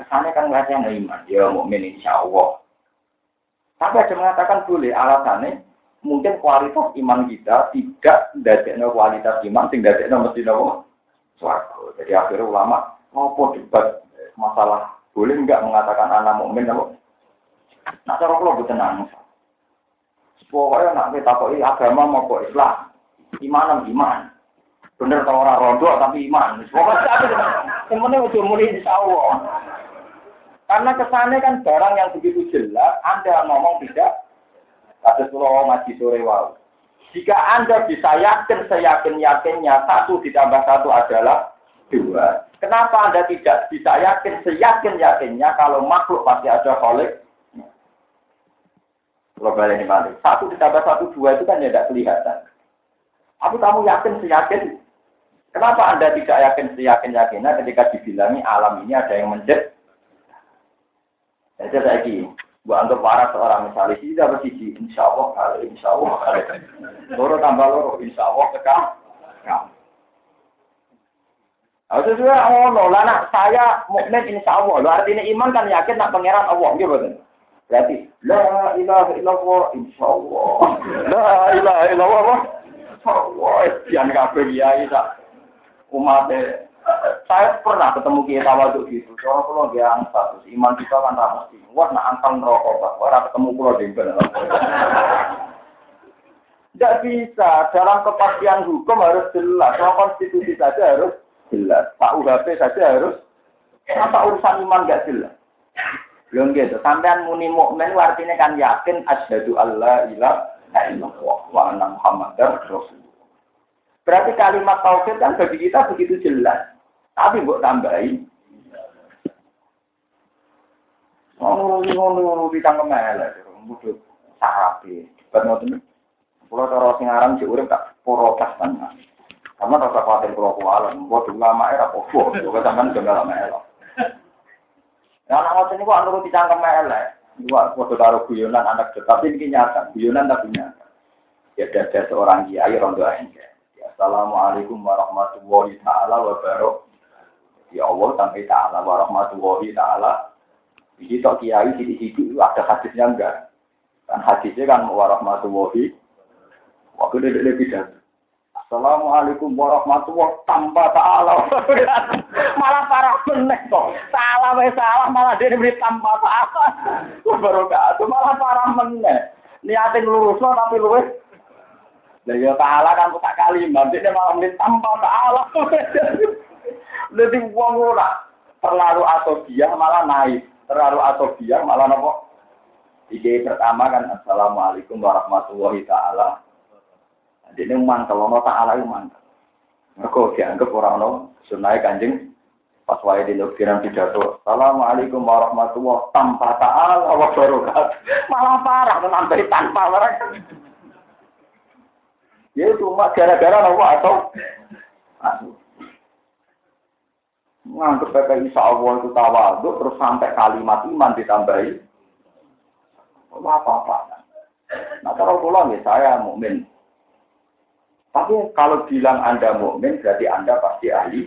Kesannya kan nggak yang iman, ya mukmin insya Allah. Tapi ada mengatakan boleh alasannya mungkin kualitas iman kita tidak dadekno kualitas iman sing dadekno mesti nopo swarga. Jadi akhirnya ulama ngopo debat masalah boleh enggak mengatakan anak mukmin apa? Nah, cara kalau buat tenang. Pokoknya nak kita agama mau kok Islam, iman iman. Bener tau orang rondo tapi iman. Pokoknya tapi semuanya udah mulai insya. Karena kesannya kan barang yang begitu jelas, Anda ngomong tidak. Kata pulau ngaji sore wow. Jika Anda bisa yakin, seyakin-yakinnya, satu ditambah satu adalah dua. Kenapa Anda tidak bisa yakin seyakin-yakinnya kalau makhluk pasti ada kholik? Kalau ini balik. Satu ditambah satu dua itu kan ya tidak kelihatan. Tapi kamu yakin seyakin? Kenapa Anda tidak yakin seyakin-yakinnya ketika dibilangi alam ini ada yang menjadi? Jadi saya ini, buat anggap waras seorang misalnya, sih dapat sisi, insya Allah kali, insya Allah kali. Loro tambah loro, insya Allah kekal. Nah, sesuai Allah, lah nak saya mukmin insya Allah. Lo artinya iman kan yakin nak pangeran Allah, gitu betul. Berarti la ilaha illallah insya Allah. La ilaha illallah insya Allah. Jangan kabeh kiai tak umat saya pernah ketemu kiai tawaduk gitu. Soalnya kalau dia angkat, terus iman kita kan mesti. Wah, nak angkat rokok, pak. Wah, ketemu pulau dempel. Tidak bisa. Dalam kepastian hukum harus jelas. Soal konstitusi saja harus jelas. Pak UHP saja harus apa urusan iman gak jelas. Belum gitu. Sampean muni mukmin artinya kan yakin asyhadu alla ilaha illallah wa anna muhammadar rasulullah. Berarti kalimat tauhid kan bagi kita begitu jelas. Tapi mbok tambahi ngono ngono di tangkem elek, mudut sarape. Debat ngoten. Kulo cara sing sik urip tak. Karena rasa khawatir kalau kualan, buat ulama era popo, juga sampean juga lama era. Ya anak ngotot ini kok nurut dicangkem elek. Dua foto taruh guyonan anak tapi ini nyata, guyonan tapi nyata. Ya ada seorang kiai rondo aja. Ya, Assalamualaikum warahmatullahi taala wabarakatuh. Ya Allah sampai taala warahmatullahi taala. Jadi tok kiai di situ ada hadisnya enggak? Kan hadisnya kan warahmatullahi. Waktu dia lebih pidato. Assalamualaikum warahmatullahi tanpa ta'ala. malah parah meneh kok. Salah wae salah malah dia beri tanpa ta'ala. Baru itu malah parah meneh. Niate nglurusno tapi luwes. Lah ya ta'ala kan tak kalimat dia malah beri tanpa ta'ala. Jadi wong ora terlalu dia malah naik. Terlalu dia malah nopo? Iki pertama kan Assalamualaikum warahmatullahi taala. Jadi mantel, ono taala itu mantel. Mereka dianggap orang no sunai kanjeng pas wae di lokiran pidato. Assalamualaikum warahmatullahi tanpa taala wa barokat. Malah parah nambahi tanpa barang. Ya cuma gara-gara nopo atau nganggep PPI Allah itu tawaduk terus sampai kalimat iman ditambahi apa-apa. Nah kalau pulang ya saya mukmin. Tapi kalau bilang Anda mukmin berarti Anda pasti ahli.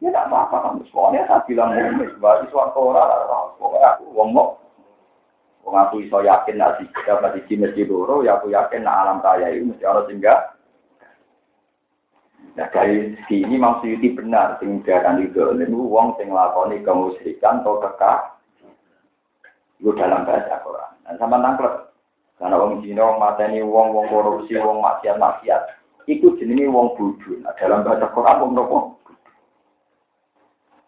Ya tidak apa-apa kamu semuanya saya bilang mukmin. Berarti suatu orang, pokoknya aku ngomong. Wong aku iso yakin nak dapat di mesti loro, ya aku yakin nak alam raya itu mesti orang tinggal. Nah dari sini maksudnya benar, sing itu, itu wong sing lakoni kemusyrikan atau kekah itu dalam bahasa Quran. Dan sama nangklep. Karena wong Cina, wong mateni, wong wong korupsi, wong maksiat maksiat. Iku jenenge wong bodoh. Nah, dalam bahasa Quran wong nopo?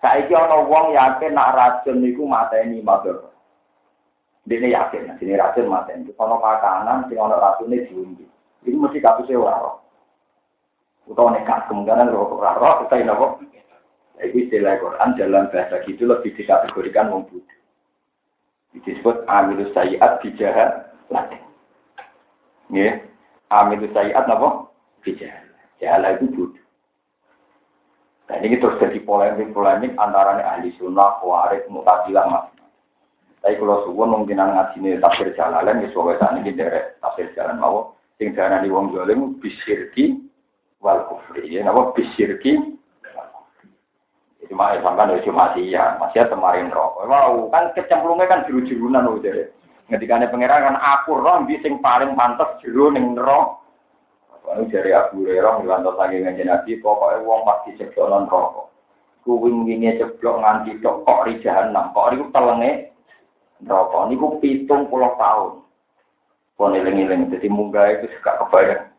Saiki ana wong yakin nak racun niku mateni mabur. Dene yakin, nah, sini racun mateni. Ono makanan sing ana racune diundi. Iku mesti kapuse ora roh. Utawa nekat kemungkinan ora roh, kita nopo? Iku istilah Quran dalam bahasa gitu lebih dikategorikan wong bodoh disebut amilus sayiat bijahat latih. Ya, amilus sayiat apa? Bijahat. Jahala itu bodoh. Nah ini terus jadi polemik-polemik antara ahli sunnah, warid, mutazilah, mas. Tapi kalau suwun mungkin ngaji ini tafsir jalalan, ya sebagai saat ini dari tafsir jalan mau. Sing darah di wong jolim bisirki wal kufri. Ya, nama bisirki Cuma ya sampai dari cuma ya, masih kemarin rokok. Wow, kan kecemplungnya kan jeru-jerunan jadi. Ketika ada pangeran kan aku roh sing paling pantas jeru neng roh. Lalu dari Abu Hurairah ngelantos lagi ngaji Nabi, pokoknya uang pasti ceblok non rokok. Kuwing ini ceblok nganti tok kok ri jahanam, kok riku telenge rokok. Niku pitung puluh tahun. Pon eling-eling, jadi munggah itu suka kebayang.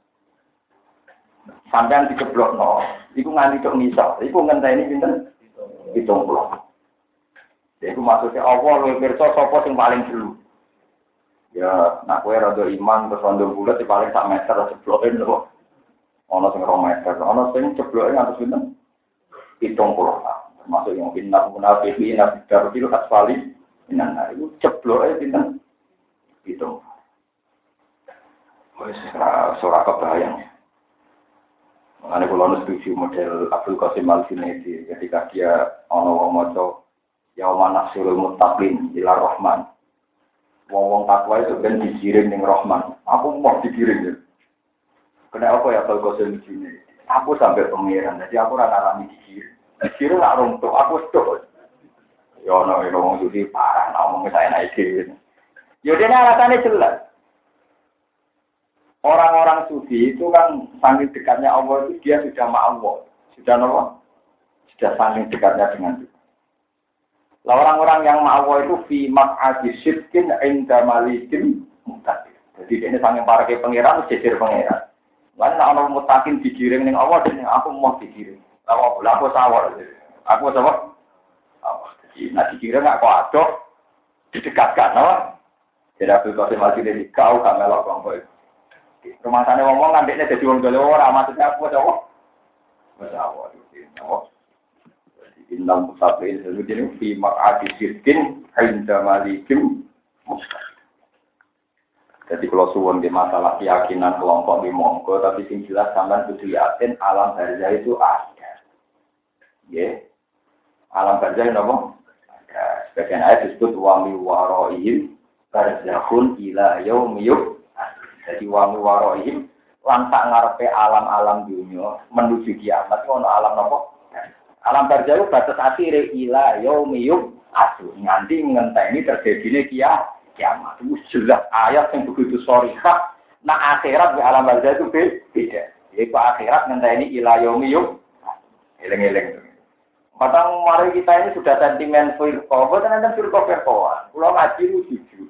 Sampai diceblok no, iku nganti tok nisal, iku ngenteni pinten hitung puluh. Jadi maksudnya Allah pirsa sapa sing paling dulu. Ya, nak kue rada iman terus rondo bulat di paling sak meter cebloke lho. Ono sing rong meter, ono sing cebloke ngantos pinten? Hitung puluh. Termasuk yang inna munafiqin nabi darfil asfali inan itu cebloke pinten? Hitung. Wes ora kebayang. Mengenai kalau setuju model Abdul Qasim Al Junaidi ketika dia ono moco ya mana surul mutaklin ila Rahman. Wong wong takwa itu kan dikirim ning Rahman. Aku mau dikirim ya. Kena apa ya Abdul Qasim Junaidi? Aku sampai pengiran, jadi aku rasa ngalami dikirim. Dikirim nggak runtuh, aku tuh. Ya ono ya wong jadi parah, ngomong saya naik Ya dia alasannya jelas. Orang-orang sufi itu kan saking dekatnya Allah itu dia sudah Allah, sudah Allah, sudah saking dekatnya dengan kita. Lah orang-orang yang Allah itu fi maq'adi syirkin inda malikin mutakin. Jadi ini saking para ke pangeran jejer pangeran. Lan nek ana mutakin digiring ning Allah dan aku mau digiring. Lah aku sawar. Aku sawar. Apa? Jadi nek digiring aku adok didekatkan, apa? Jadi aku kasih mati dari kau gak melok kelompok Rumah sana ngomong ngambilnya jadi wong dole maksudnya apa coba? Masya Allah. Innal musafir jadi fi maq'adi sirkin inda malikim. Jadi kalau suwon di masalah keyakinan kelompok di monggo, tapi sing jelas sampean kudu yakin alam barzah itu ada. Ya. Alam barzah napa? Ada. Sebagian ayat disebut wa mi waroihim barzahun ila yaumiyub jadi wangi warohim lantak ngarepe alam-alam dunia menuju kiamat ono alam nopo? Alam barjau batas akhir ila yaumiyum asu nganti ngenteni terjadinya kia kiamat. Itu jelas ayat yang begitu sorihah. Nah akhirat di alam barjau itu beda. Yaitu akhirat ngenteni ila yaumiyum eleng-eleng. Padahal mari kita ini sudah sentimen firqah, bukan ada firqah firqahan. Kalau ngaji itu jujur.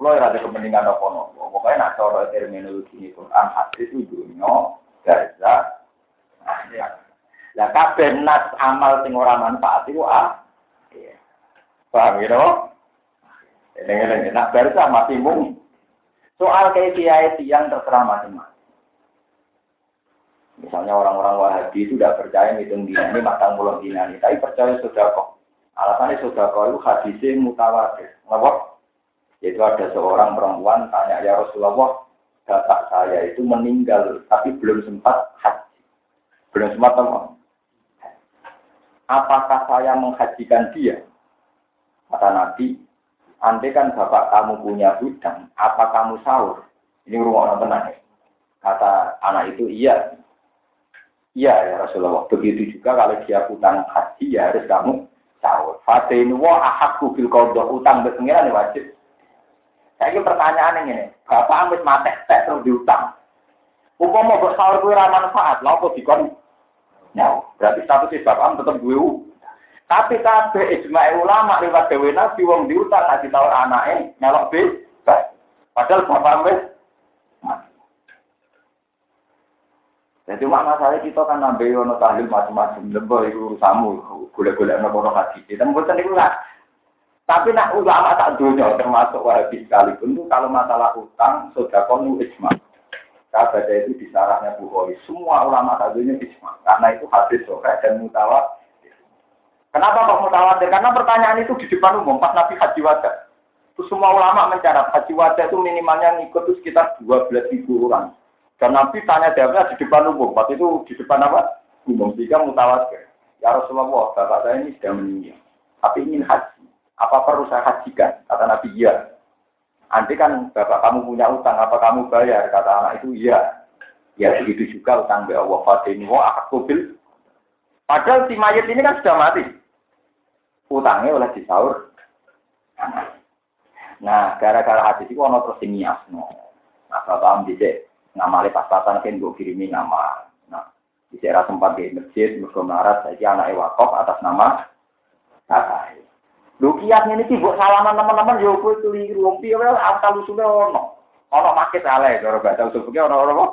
Kalau ada kepentingan apa-apa, pokoknya nak cara terminologi ini Quran hadis itu dunia, gaza, akhirat. Lah kabeh nas amal sing ora manfaat itu ah. Paham ya, Eling-eling, nak baru masih mung. Soal kiai yang terserah macam-macam. Misalnya orang-orang Wahabi itu tidak percaya ngitung dina ini matang pulau dina ini, tapi percaya sudah kok. Alasannya sudah kok itu hadisnya mutawatir. Ngapa? Yaitu ada seorang perempuan tanya ya Rasulullah, bapak saya itu meninggal tapi belum sempat haji. Belum sempat apa? Apakah saya menghajikan dia? Kata Nabi, andai kan bapak kamu punya hutang, apa kamu sahur? Ini rumah orang tenang ya. Kata anak itu, iya. Iya ya Rasulullah. Begitu juga kalau dia utang haji ya harus kamu sahur. Fatinu wa ahakku bil qadha utang berpengiran wajib. Saya ini pertanyaan ini, bapak ambis mati tek terus diutang. Mau bersahur gue ramah manfaat, kok dikon? Ya, berarti status bapak tetap gue. Tapi kabeh ijma ulama lewat dewe nabi wong diutang ngasih tahu anaknya nyalok bis. Padahal bapak ambis Jadi makna saya kita kan nambah ono tahlil macam-macam lembah itu samu gula-gula nopo hati. Dan bukan itu lah. Tapi nak ulama tak dunia termasuk wahabi sekalipun itu kalau masalah utang sudah konu ijma. Kabar itu di sarahnya Bukhari. Semua ulama tak dunia ijma. Karena itu hadis sore dan mutawat. Kenapa kok mutawatir? Karena pertanyaan itu di depan umum pas Nabi Haji Wajah. Itu semua ulama mencatat Haji Wajah itu minimalnya ngikut itu sekitar 12 ribu orang. Dan Nabi tanya jawabnya di depan umum. Waktu itu di depan apa? Umum. Sehingga mutawatir. Ya Rasulullah, bapak saya ini sudah meninggal. Tapi ingin haji. Apa perlu saya hajikan? Kata Nabi, iya. Nanti kan bapak kamu punya utang, apa kamu bayar? Kata anak itu, iya. Ya begitu juga utang be Allah Fatini akubil. Padahal si mayat ini kan sudah mati. Utangnya oleh disaur. Nah, gara-gara hadis itu ono terus nias. Nah, bapak am dicek ngamali pas-pasan kan gue kirimi nama. Nah, di daerah sempat di masjid, melarat, saya anak wakaf atas nama kakak. Lu kiasnya ini buat salaman teman-teman, yo gue keliru, wong piye wae asal usule ono. Ono makit ale, cara bahasa usul fikih ono ono.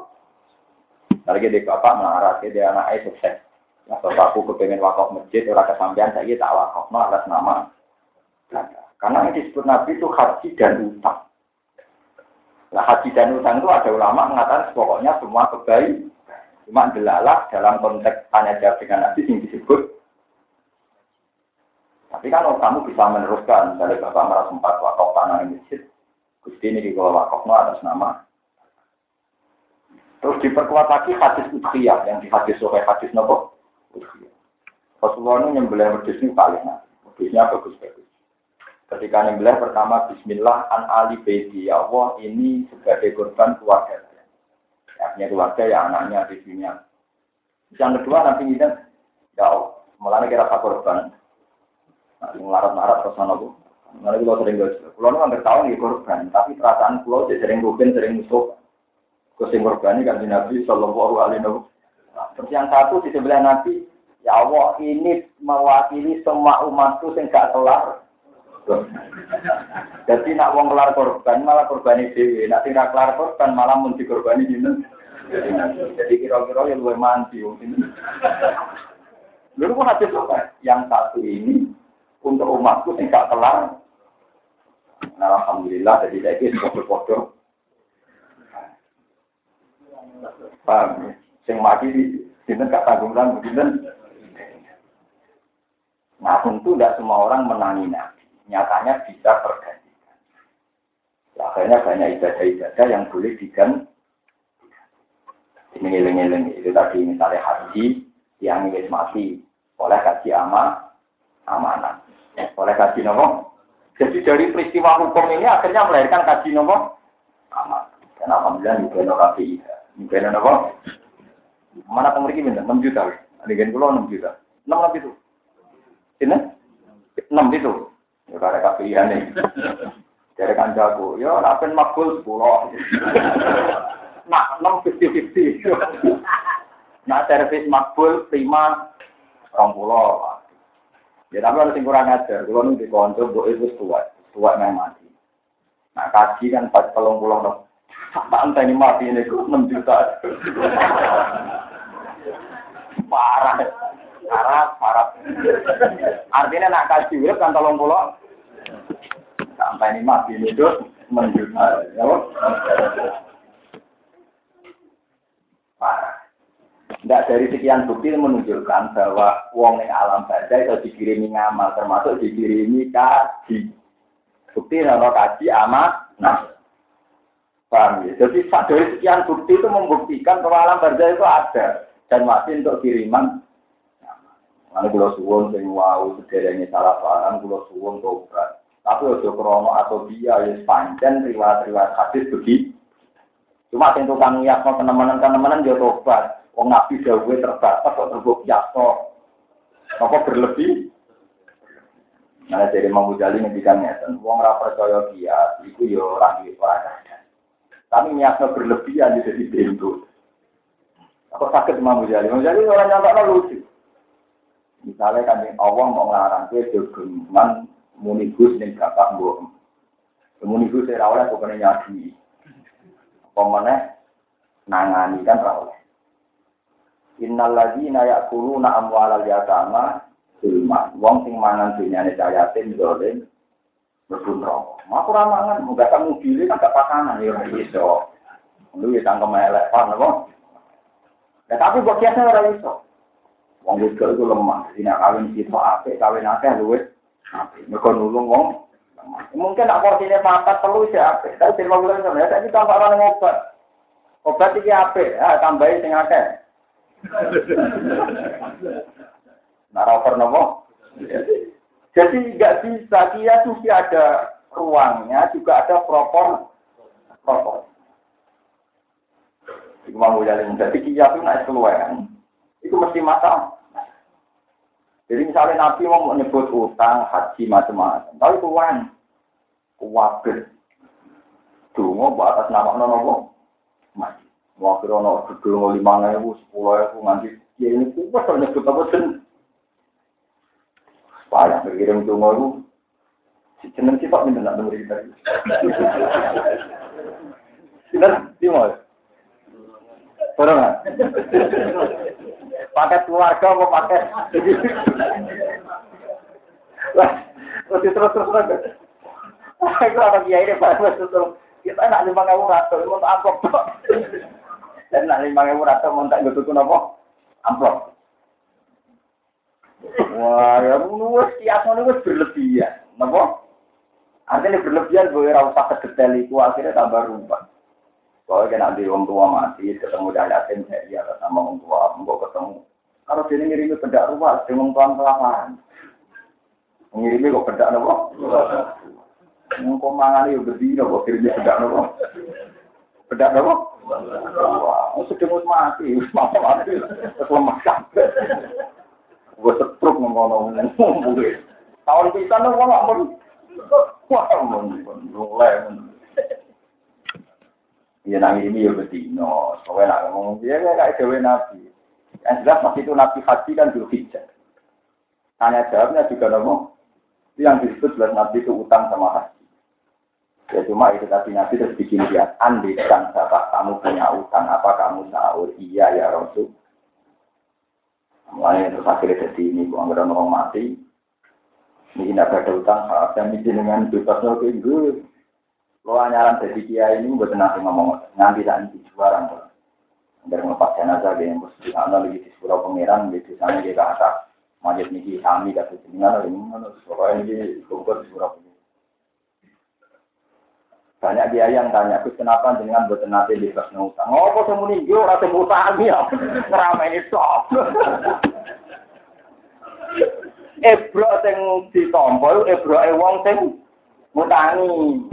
Lagi di bapak melarat, dia anak sukses. Atau aku kepengen wakaf masjid, orang kesampean saya tak wakaf, no atas nama. Karena yang disebut Nabi itu haji dan utang. Nah haji dan utang itu ada ulama mengatakan pokoknya semua kebaik. Cuma delalah dalam konteks tanya jawab dengan Nabi yang disebut. Tapi kan kamu bisa meneruskan, dari Bapak merah sempat wakaf tanah ini masjid, Gusti ini di bawah wakafnya atas nama. Terus diperkuat lagi hadis udhiyah, yang di hadis hadis nopo udhiyah. Rasulullah ini nyembelih wedus ini paling bagus-bagus. Ketika nyembelih pertama Bismillah an Ali Baiti ya Allah ini sebagai korban keluarga. Artinya keluarga ya anaknya di dunia. Yang kedua nanti ini ya Allah, malah kira korban. Nah, larat-larat terus mana bu? Mana kita sering gak Pulau ini hampir tahun ya korban, tapi perasaan pulau sering rugen, sering musuh. Kusim korban ini kan Nabi Shallallahu Alaihi Wasallam. Terus yang satu di sebelah Nabi, ya Allah ini mewakili semua umatku yang gak kelar jadi nak wong kelar korban malah korbani dewi, nak tidak kelar korban malah mun dikorbani jinten. Jadi kira-kira yang luwih manti ini. Lalu pun hadis? Yang satu ini untuk umatku sing gak. Nah, alhamdulillah jadi saya ini foto-foto. Paham ya? Sing mati sini gak tanggung-tanggung Nah tentu tidak semua orang menangi nabi nyatanya bisa tergantikan. Akhirnya banyak ibadah-ibadah yang boleh diganti. Ini ngiling-ngiling itu tadi misalnya haji yang ingin mati oleh kaji ama amanah. Oleh kaji nopo. Jadi dari peristiwa hukum ini akhirnya melahirkan kaji nopo amanah. Dan alhamdulillah juga no kaji juga nopo. Mana pemeriksaan minta 6 juta. Adegan pulau 6 juta. 6 lebih itu. Ini? 6 itu. Ya karena kapilian nih. Dari kan jago, ya rapen makbul sepuluh. Nak enam fifty fifty. Nak servis makbul lima orang pulau. Ya tapi harus kurang ajar. Kalau di konco, bu itu tua, tua yang mati. Nah kaji kan pas pelong pulau dong. Tak entah ini mati ini kok enam juta. Parah. Parah, parah. Artinya nak kaji urip kan tolong pulau. sampai ini mati itu menjual. Ya, Parah. Tidak dari sekian bukti menunjukkan bahwa wong yang alam baca itu dikirimi ngamal, termasuk dikirimi kaji. Bukti nama kaji amat, nah. Paham ya? Jadi dari sekian bukti itu membuktikan bahwa alam baca itu ada dan masih untuk kiriman. Mana kalau suwon sing wow sederhana salah paham, kalau suwon tobat. Tapi ojo krono atau dia ya panjang riwayat-riwayat hadis begitu. Cuma sing tukang yakno teman-teman yo tobat. Wong nabi dawuhe terbatas kok terbuk yakno. Apa berlebih? Nah, jadi Imam Ghazali ngendikan ngeten, wong ora percaya dia, iku yo ora duwe Tapi niatnya berlebihan jadi bentuk. Apa sakit Imam Ghazali? Imam Ghazali orang nyata lucu. Misalnya kan Allah mau ngarang dia jogeman munigus ning bapak mbok. Munigus ora oleh pokoknya nyadi. Pemene nangani kan ora oleh. Innal ladzina ya'kuluna amwalal yatama zulma. Wong sing mangan dunyane yatim dolen mlebu neraka. Mak ora mangan, muga kamu pilih kan gak pasangan ya iso. Lu ya tangkem elek pan apa? Ya tapi kok kiasnya ora iso. Wong wedok itu lemah, dina kawin situ apik, kawin akeh luwih apik. Mergo nulung wong Mungkin nak porsinya papat telu sih apik. Tapi terima bulan sebenarnya saya tambah orang obat. Obat iki apik, ah tambahin sing akeh. Naraper nopo? Jadi nggak bisa, dia suci ada ruangnya, juga ada propor, propor. Iku mau jalan, jadi kia itu naik keluar, itu mesti masalah. Jadi misalnya Nabi mau menyebut utang, haji, macam-macam. Tapi tuan, kuwabir. Dungo, atas nama nono Mati. Wakil ono, gedung lima ribu, sepuluh ribu, nganti. Ya ini kuwas, nyebut apa sih? Payah berkirim dungo itu. Si jeneng sifat minta nak dengar kita. Di mana? Orang paket keluarga apa paket terus terus terus aku apa kiai ini pak kita nak lima ribu ratus mau amplop dan nak lima ribu ratus mau tak gitu apa amplop wah ya nuwes tiap nuwes berlebihan napa artinya berlebihan gue rasa kedetail itu akhirnya tambah rumah kalau kena di orang tua mati, ketemu dari yatim, ya sama orang tua, mau ketemu. Kalau dia ngirimi benda rumah, dia orang tua kelaparan. Ngirimi kok? Ngkong mangan itu berdiri, kok kirimnya benda apa? Benda apa? Wah, sedang mati, mati mati, lemah sampai. Gue setruk ngomong-ngomong, tahun pisan dong, nggak mau. Wah, mulai. Ya nang ini ya betino, soalnya nak ngomong dia kayak dewe nabi. Yang jelas waktu itu nabi haji kan hijab. Tanya jawabnya juga ngomong, yang disebut jelas nabi itu utang sama haji. Ya cuma itu tadi nabi terus bikin dia andi dan siapa kamu punya utang apa kamu sahur iya ya Rasul. Mulai terus akhirnya jadi ini gua nggak orang mati. Ini tidak ada utang, saya mikir dengan bebasnya kayak gue. Kalau anyaran dari kiai ini buat nanti ngomong nanti dan di juaran tuh. Dari ngelepas jenazah dia yang mesti ana lagi di sekolah pangeran di sana dia kata majid niki kami kata jenengan ini mana pokoknya ini kumpul di sekolah banyak dia yang tanya, Gus kenapa dengan buat nanti di kelas utang? Oh, kok semua nih, gue rasa utang ya, ngerama ini sok. Ebro sing ditompol, ebro e wong sing ngutangi.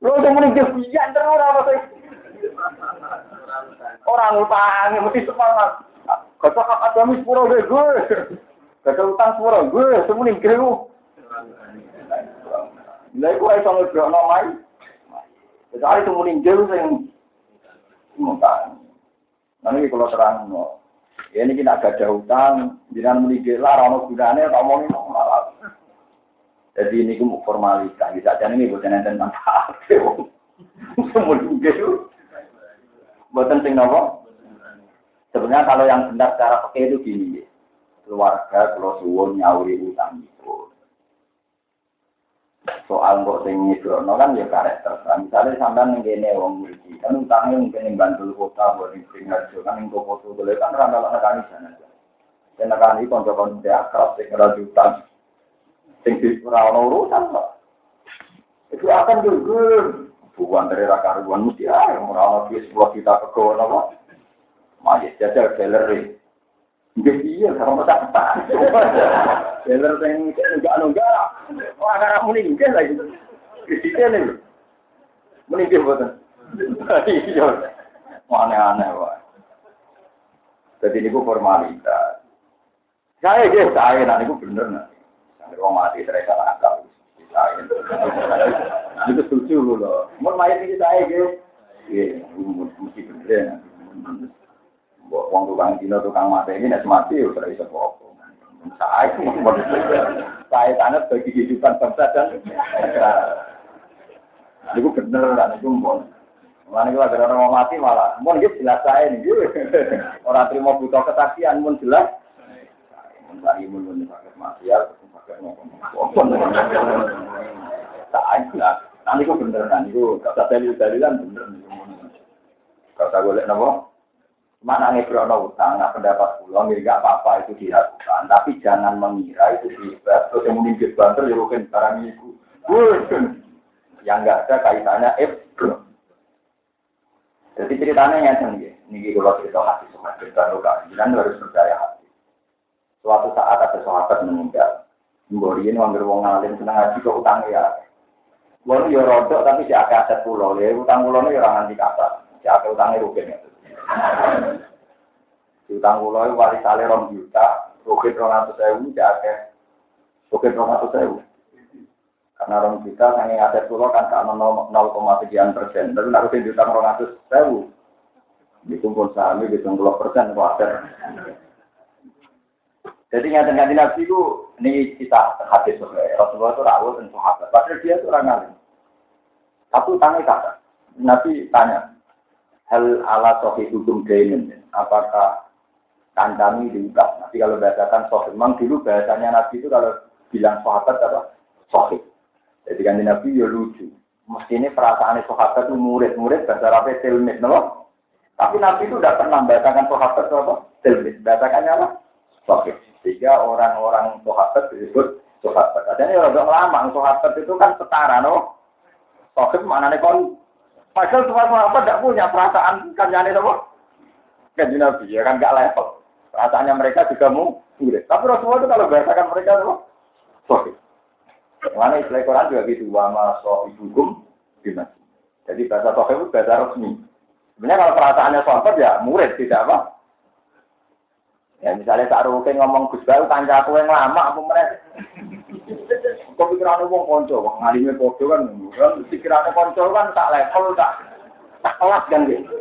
Lho sing muni kebiyan terus apa Orang utang mesti semangat. Kata ada mis pura gue gue. Kata utang pura gue semuni kru. Lah iku iso ngebrokno mai. Jadi semuni jauh sing utang. Nanti kalau terang ya ini kita agak ada utang, jangan muni gelar, ono gunane, tak mau malah jadi ini mau formalitas. Bisa aja ini bukan enten manfaat. Semua itu. Buatan sing nopo. Sebenarnya kalau yang benar secara pakai itu gini. Keluarga kalau suwon nyauri utang itu. Soal kok sing ngibrono kan ya karakter. Misalnya sampean ning kene wong mriki, kan utangnya mungkin ning Bantul kota, boleh ning Pringharjo, kan ning foto boleh kan ora ana nekani sana. Dan nekani kanca-kanca akrab sing ora utang. Sing ora ono urusan kok. Itu akan gugur. Bukan dari raka ruan mesti ae ora ono duit 10 juta pegono kok. Majis jajal galeri. Nggih iya karo tak tak. Dealer sing enggak enggak. Ora karo muni nggih lagi. Krisike lho. Muni nggih boten. Iya. Aneh-aneh wae. Jadi ini formalitas. Saya gitu, saya nah ini bener nah. Sampai orang mati saya salah akal. Saya itu setuju loh. Mau main ini saya gitu. Iya, mesti bener ya. Wong tukang dino tukang mati ini nek mati ya ora iso apa. Saya saya sangat bagi kehidupan bangsa dan negara. Itu bener kan itu mon. Mana kita ada orang mati malah, mon gitu jelas saya nih, orang terima butuh kesaksian, mon jelas. Mencari mun mun sakit maksiat, sakit ngomong. Tak ada. Nanti itu bener kan, itu kata dalil dalilan bener. Kata golek nopo? Mana ngebrono utang, nah pendapat pulau, nggak apa-apa itu dilakukan. Tapi jangan mengira itu hebat. Terus yang meninggal banter, ya mungkin barang. Yang nggak ada kaitannya ebro. Jadi ceritanya yang sendiri. Ini kalau cerita hati semua cerita luka. Jangan harus percaya hati. Suatu saat ada sahabat meninggal. Mbori ini wanggir wong ngalim senang ngaji ke utang ya. Wong ya rodok tapi si akeh aset pulau. Ya utang pulau ini orang nanti kata. Si akeh utangnya rugen ya. Utang pulau itu warisannya rom juta, rukit rong atus sewu, jake, rukit rong atus sewu. Karena rom juta, sange aset pulau kan kan 0, sekian persen, tapi nak rutin juta rong atus sewu. Dikumpul sahami, hitung puluh persen, wajar. Jadi ngerti-ngerti nabi itu, ini kita hadis Rasulullah itu rawat dan sahabat. Padahal dia itu orang alim. Tapi tanya kata, Nabi tanya, hal ala sohi hukum dainin. Apakah kandami diungkap? Nanti kalau bahasakan sohi, memang dulu bahasanya Nabi itu kalau bilang sahabat apa? Sohi. Jadi kan Nabi ya lucu. Mesti ini perasaan sahabat itu murid-murid bahasa Arabnya tilmid, no? Tapi Nabi itu tidak pernah bahasakan sahabat apa? Tilmid. Bahasakannya apa? Sohi. Sehingga orang-orang sahabat disebut sahabat. Adanya orang lama, sahabat itu kan setara, no? Sohi mana nih? Padahal semua sahabat tidak punya perasaan kancane apa? Kanjeng Nabi ya kan gak level. Perasaannya mereka juga mau. Tapi Rasulullah itu kalau bahasakan mereka apa? Sohi. Mana istilah Quran juga gitu. Wama sohi hukum gimana? Jadi bahasa sohi itu bahasa resmi. Sebenarnya kalau perasaannya sahabat ya murid tidak apa? Ya misalnya tak rukin ngomong Gus Baru kancaku yang lama apa mereka? Kok pikirannya wong konco, wong ngalime podo kan, kan pikirannya konco kan tak level, tak tak kelas kan gitu.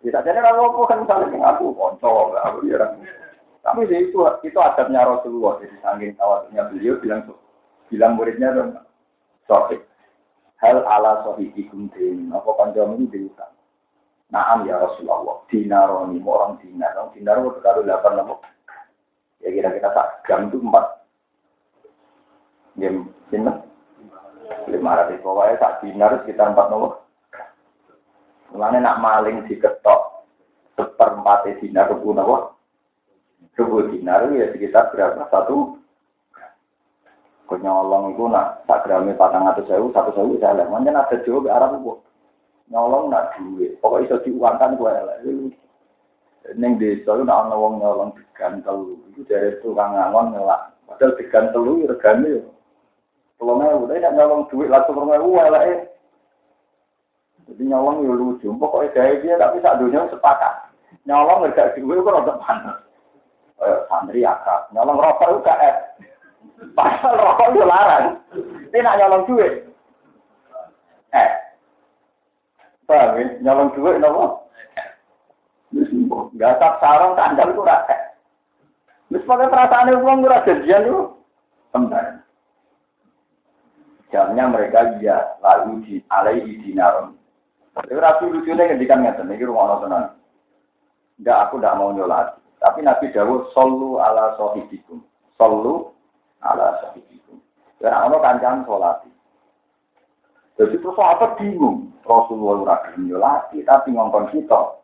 Bisa jadi kalau aku kan misalnya yang aku konco, aku ya Tapi itu itu adabnya Rasulullah, jadi saking tawasnya beliau bilang bilang muridnya dong, sohib. Hal ala sohibikum din, apa kancamu ini diutang. Naam ya Rasulullah, dinaroni, orang dinar, orang dinar itu kalau delapan lemuk. Ya kira-kira sak gram itu empat Game sinten? Lima ratus pokoknya tak dinar sekitar empat nomor. Mulane nak maling diketok seperempat dinar rebu nopo? Rebu dinar ya sekitar berapa? Satu. Kau nyolong itu nak tak gramnya patang atau sewu, satu sewu saya. Mungkin ada jauh ke arah itu. Nyolong nak duit. Pokoknya bisa diuangkan gue lah. Neng desa itu nak ngomong nyolong digantel. Itu dari tukang ngangon ngelak. Padahal digantel itu regane kalau mau, tapi tidak nyolong duit langsung rumah uang lah eh. Jadi nyolong ya lucu, pokoknya gaya dia tapi saat dunia sepakat. Nyolong nggak duit itu rada panas. Eh, santri akrab, nyolong rokok itu eh. Pasal rokok itu larang. Dia nak nyolong duit. Eh. Paham ya? Nyolong duit nopo? Gak tak sarong tandal itu rasa. Misalnya perasaan uang itu rasa janjian itu. Jamnya mereka iya lalu di alaihi dinaron. Tapi rapi lucunya ngendikan ngeten ini rumah tenan. Enggak aku tidak mau nyolat. Tapi Nabi Dawud solu ala sohibikum. Solu ala sohibikum. Karena ono kancam sholat. Jadi terus apa bingung? Rasulullah ora nyolati tapi ngongkon kita.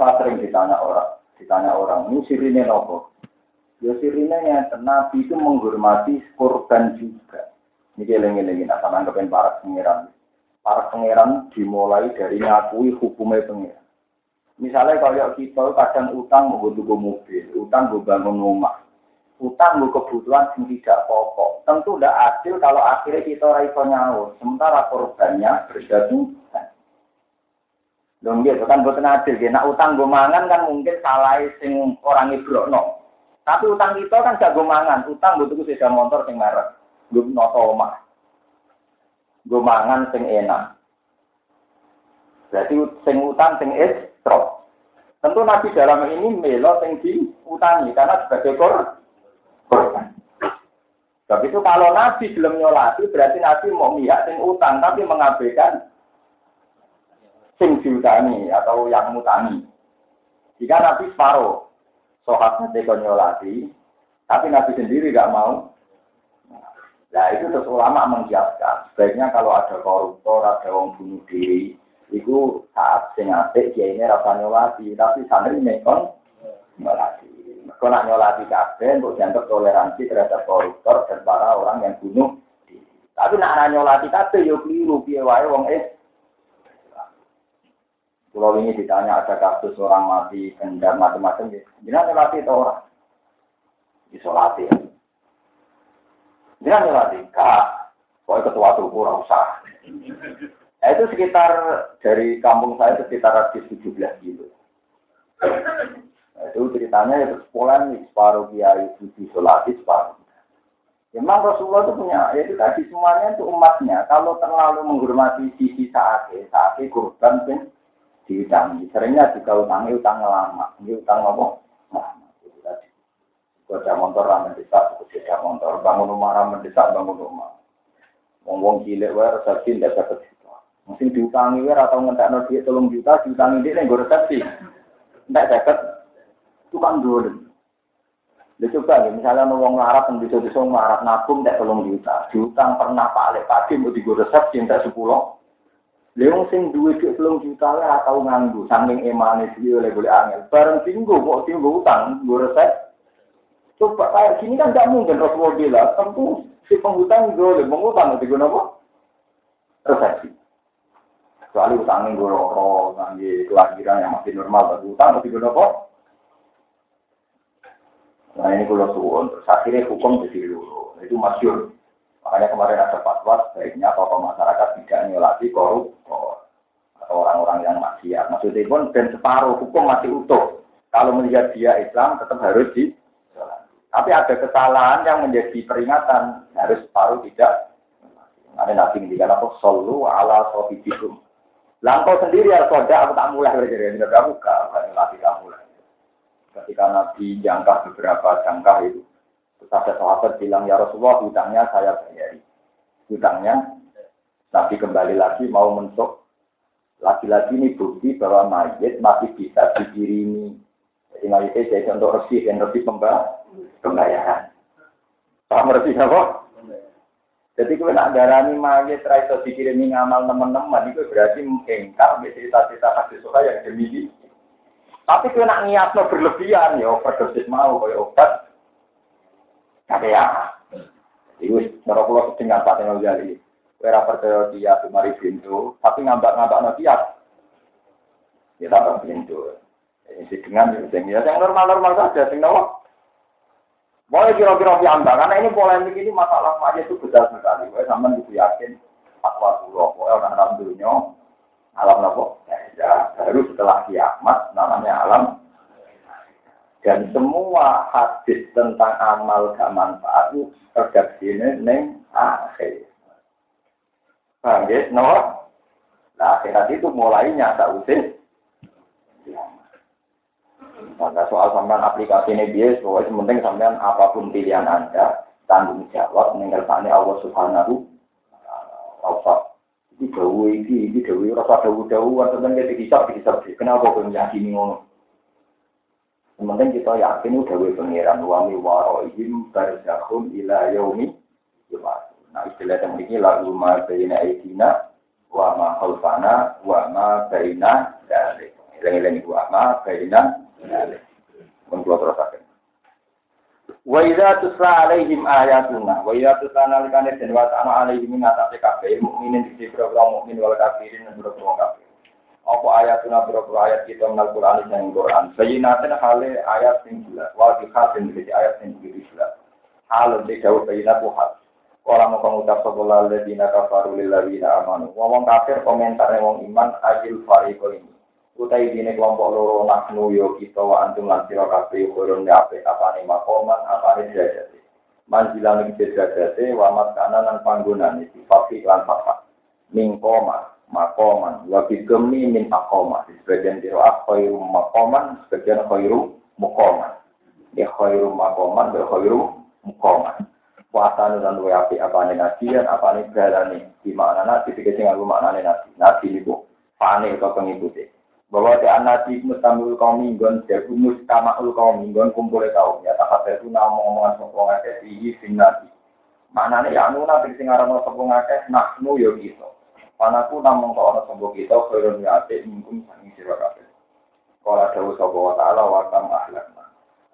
Saya sering ditanya orang, ditanya orang, ini sirine nopo? Ya yang Nabi itu menghormati korban juga. Ini eling-eling, nah sama kepen para pengiran. Para pengiran dimulai dari ngakui hukumnya pengiran. Misalnya kalau kita kadang utang mau gue mobil, utang gue bangun rumah, utang gue kebutuhan yang tidak pokok. Tentu tidak adil kalau akhirnya kita raiso nyaur, sementara korbannya berjatuhan. Dong gitu kan bukan adil, ya. Nah utang gue mangan kan mungkin salah sing orang no. Tapi utang kita kan gue mangan, utang gue tuh sepeda motor sing merek, gue noto omah. Gue sing enak. Berarti sing utang sing es Trok. Tentu Nabi dalam ini melo yang diutangi karena sebagai korban. Tapi itu kalau Nabi belum nyolati berarti Nabi mau mihak sing utang tapi mengabaikan sing diutangi atau yang mutangi. Jika Nabi separuh, nanti kau nyolati, tapi Nabi sendiri gak mau. Nah itu terus ulama mengiaskan. Sebaiknya kalau ada koruptor, ada orang bunuh diri, Iku saat sing apik kiai ini rasa nyolati, tapi santri nekon nyolati. Kau nak nyolati kabeh, untuk dianggap toleransi terhadap koruptor dan para orang yang bunuh. Tapi nak nyolati kabeh yo keliru piye wae wong es. Kalau ini ditanya ada kasus orang mati, kendar macam-macam, jangan nyolati itu orang. Isolati. Jangan nyolati, kak. Kau ketua tuh kurang usah. Nah, itu sekitar dari kampung saya sekitar radius 17 kilo. Nah, itu ceritanya itu nih separuh kiai suci solati separuh. Memang Rasulullah itu punya, ya itu tadi semuanya itu umatnya. Kalau terlalu menghormati sisi saat saat kurban diutangi. Seringnya juga utangi utang lama, ini utang apa? Lama. Kerja motor ramen mendesak, kerja motor bangun rumah ramen mendesak, bangun rumah. Ngomong cilik wae resepsi ndak dapat Mungkin diutangi wir atau ngentak duit tolong juta, diutangi dia gue resepsi. Tidak dapat tukang dulu. Dia coba ya, misalnya mau ngarap yang bisa bisa ngarap nabung tidak tolong juta, diutang pernah pak Alek pagi mau digo resepsi sepuluh. Leung sing duwe duit tolong juta lah atau nganggu, saking emane dia oleh boleh angin. Bareng tinggu kok tinggu utang, gue resep. Coba kayak gini kan tidak mungkin Rasulullah bilang, tentu si penghutang boleh mengutang, nanti gue nopo resepsi. Kecuali utangnya gue roro, nanti kelahiran yang masih normal, tapi utang masih gue kok. Nah ini kalau suwon, terus akhirnya hukum jadi luru. Itu masyur. Makanya kemarin ada fatwa, sebaiknya tokoh masyarakat tidak nyolati koruptor atau orang-orang yang maksiat. Maksudnya pun dan separuh hukum masih utuh. Kalau melihat dia Islam tetap harus di tapi ada kesalahan yang menjadi peringatan harus separuh tidak. Ada nabi yang apa? Solu ala sofidikum. Langkau sendiri ya soda aku tak mulai belajar kamu buka, latih kamu mulai. Ketika Nabi jangka beberapa jangka itu, terus ada sahabat bilang ya Rasulullah hutangnya saya bayari. Hutangnya Nabi kembali lagi mau mentok. Lagi-lagi ini bukti bahwa mayat masih bisa dikirimi. Jadi mayatnya jadi untuk resih dan resih pembayaran. Paham resih apa? Jadi kalau nak darani mayat raiso dikirimi ngamal teman-teman itu berarti engkau cerita-cerita kasih suka yang dimiliki. Tapi kalau nak niatnya berlebihan ya overdosis mau kayak obat. Ya, itu cara pulau sedang Pak Tengah Jali. Kira percaya dia mari pintu, tapi ngambak-ngambak no dia. Ya tak pintu. Ini dengan yang normal-normal saja, sing nawa. Boleh kira-kira piambak, karena ini polemik ini masalah aja itu besar sekali. Gue sama itu yakin fatwa dulu, pokoknya orang alam dunia, alam apa? Ya, baru setelah kiamat namanya alam. Dan semua hadis tentang amal gak manfaat ini neng akhir. Paham ya? No? Nah, akhirat itu mulai nyata usir. Maka soal sampean aplikasi ini bias, pokoknya penting sampean apa pun pilihan Anda, tanggung jawab mengertani Allah Subhanahu wa. Iki dawu iki, iki dawu rasa dawu-dawu tentang kita dihisab dihisab. Kenapa kau meyakini ngono? Sementing kita yakin udah we pengiran wa mi warohim barzakhun ila yaumi. Nah istilah yang ini lagu ma baina aidina wa ma khalfana wa ma baina dalik. Eling-eling wa ma baina dalik. Mun kula terusaken. Wa idza tusla alaihim ayatuna wa idza tusla nalikane den wa ta'ala alaihim ngatasi kabeh mukminin di program mukmin wal kafirin program kafir. Apa ayatuna program ayat kita menal Quran dan Quran. Sayyinatin hale ayat sing jelas wa di khatin di ayat sing jelas. Hal de jauh sayyinat wa Orang mau pengucap sebelah ledina kafaru lilladzina amanu. Ngomong kafir komentar wong iman ajil fariqo ini. Utai dini kelompok loro naknu yo kita wa antum lan sira kabeh kurun nyape apane makoman apane derajate. Manjilan iki derajate wa maskana lan panggonane sifat lan sifat. Ning koma makoman. Wa bigemi min akoma. Sebagian diro khairu makoman, sebagian khairu mukoman. Ya khairu makoman, ya khairu mukoman. Puasa dan dua api apa nih nasian apa nih berani di mana nasi tiga tinggal makna nasi nasi itu panik atau pengikuti bahwa di anati mustamul kaum minggon jadi mustamaul kaum minggon kumpul kaum. Ya tak ada itu nama omongan sopong akeh. Tinggi sing nabi. Mana nih ya nuna di sing aran sopong akeh naknu yo gitu panaku namun kau orang sopong kita koyon ya ate mingkum sangi sira kabeh. Kalau ada usaha wa taala wa tam ahlakna.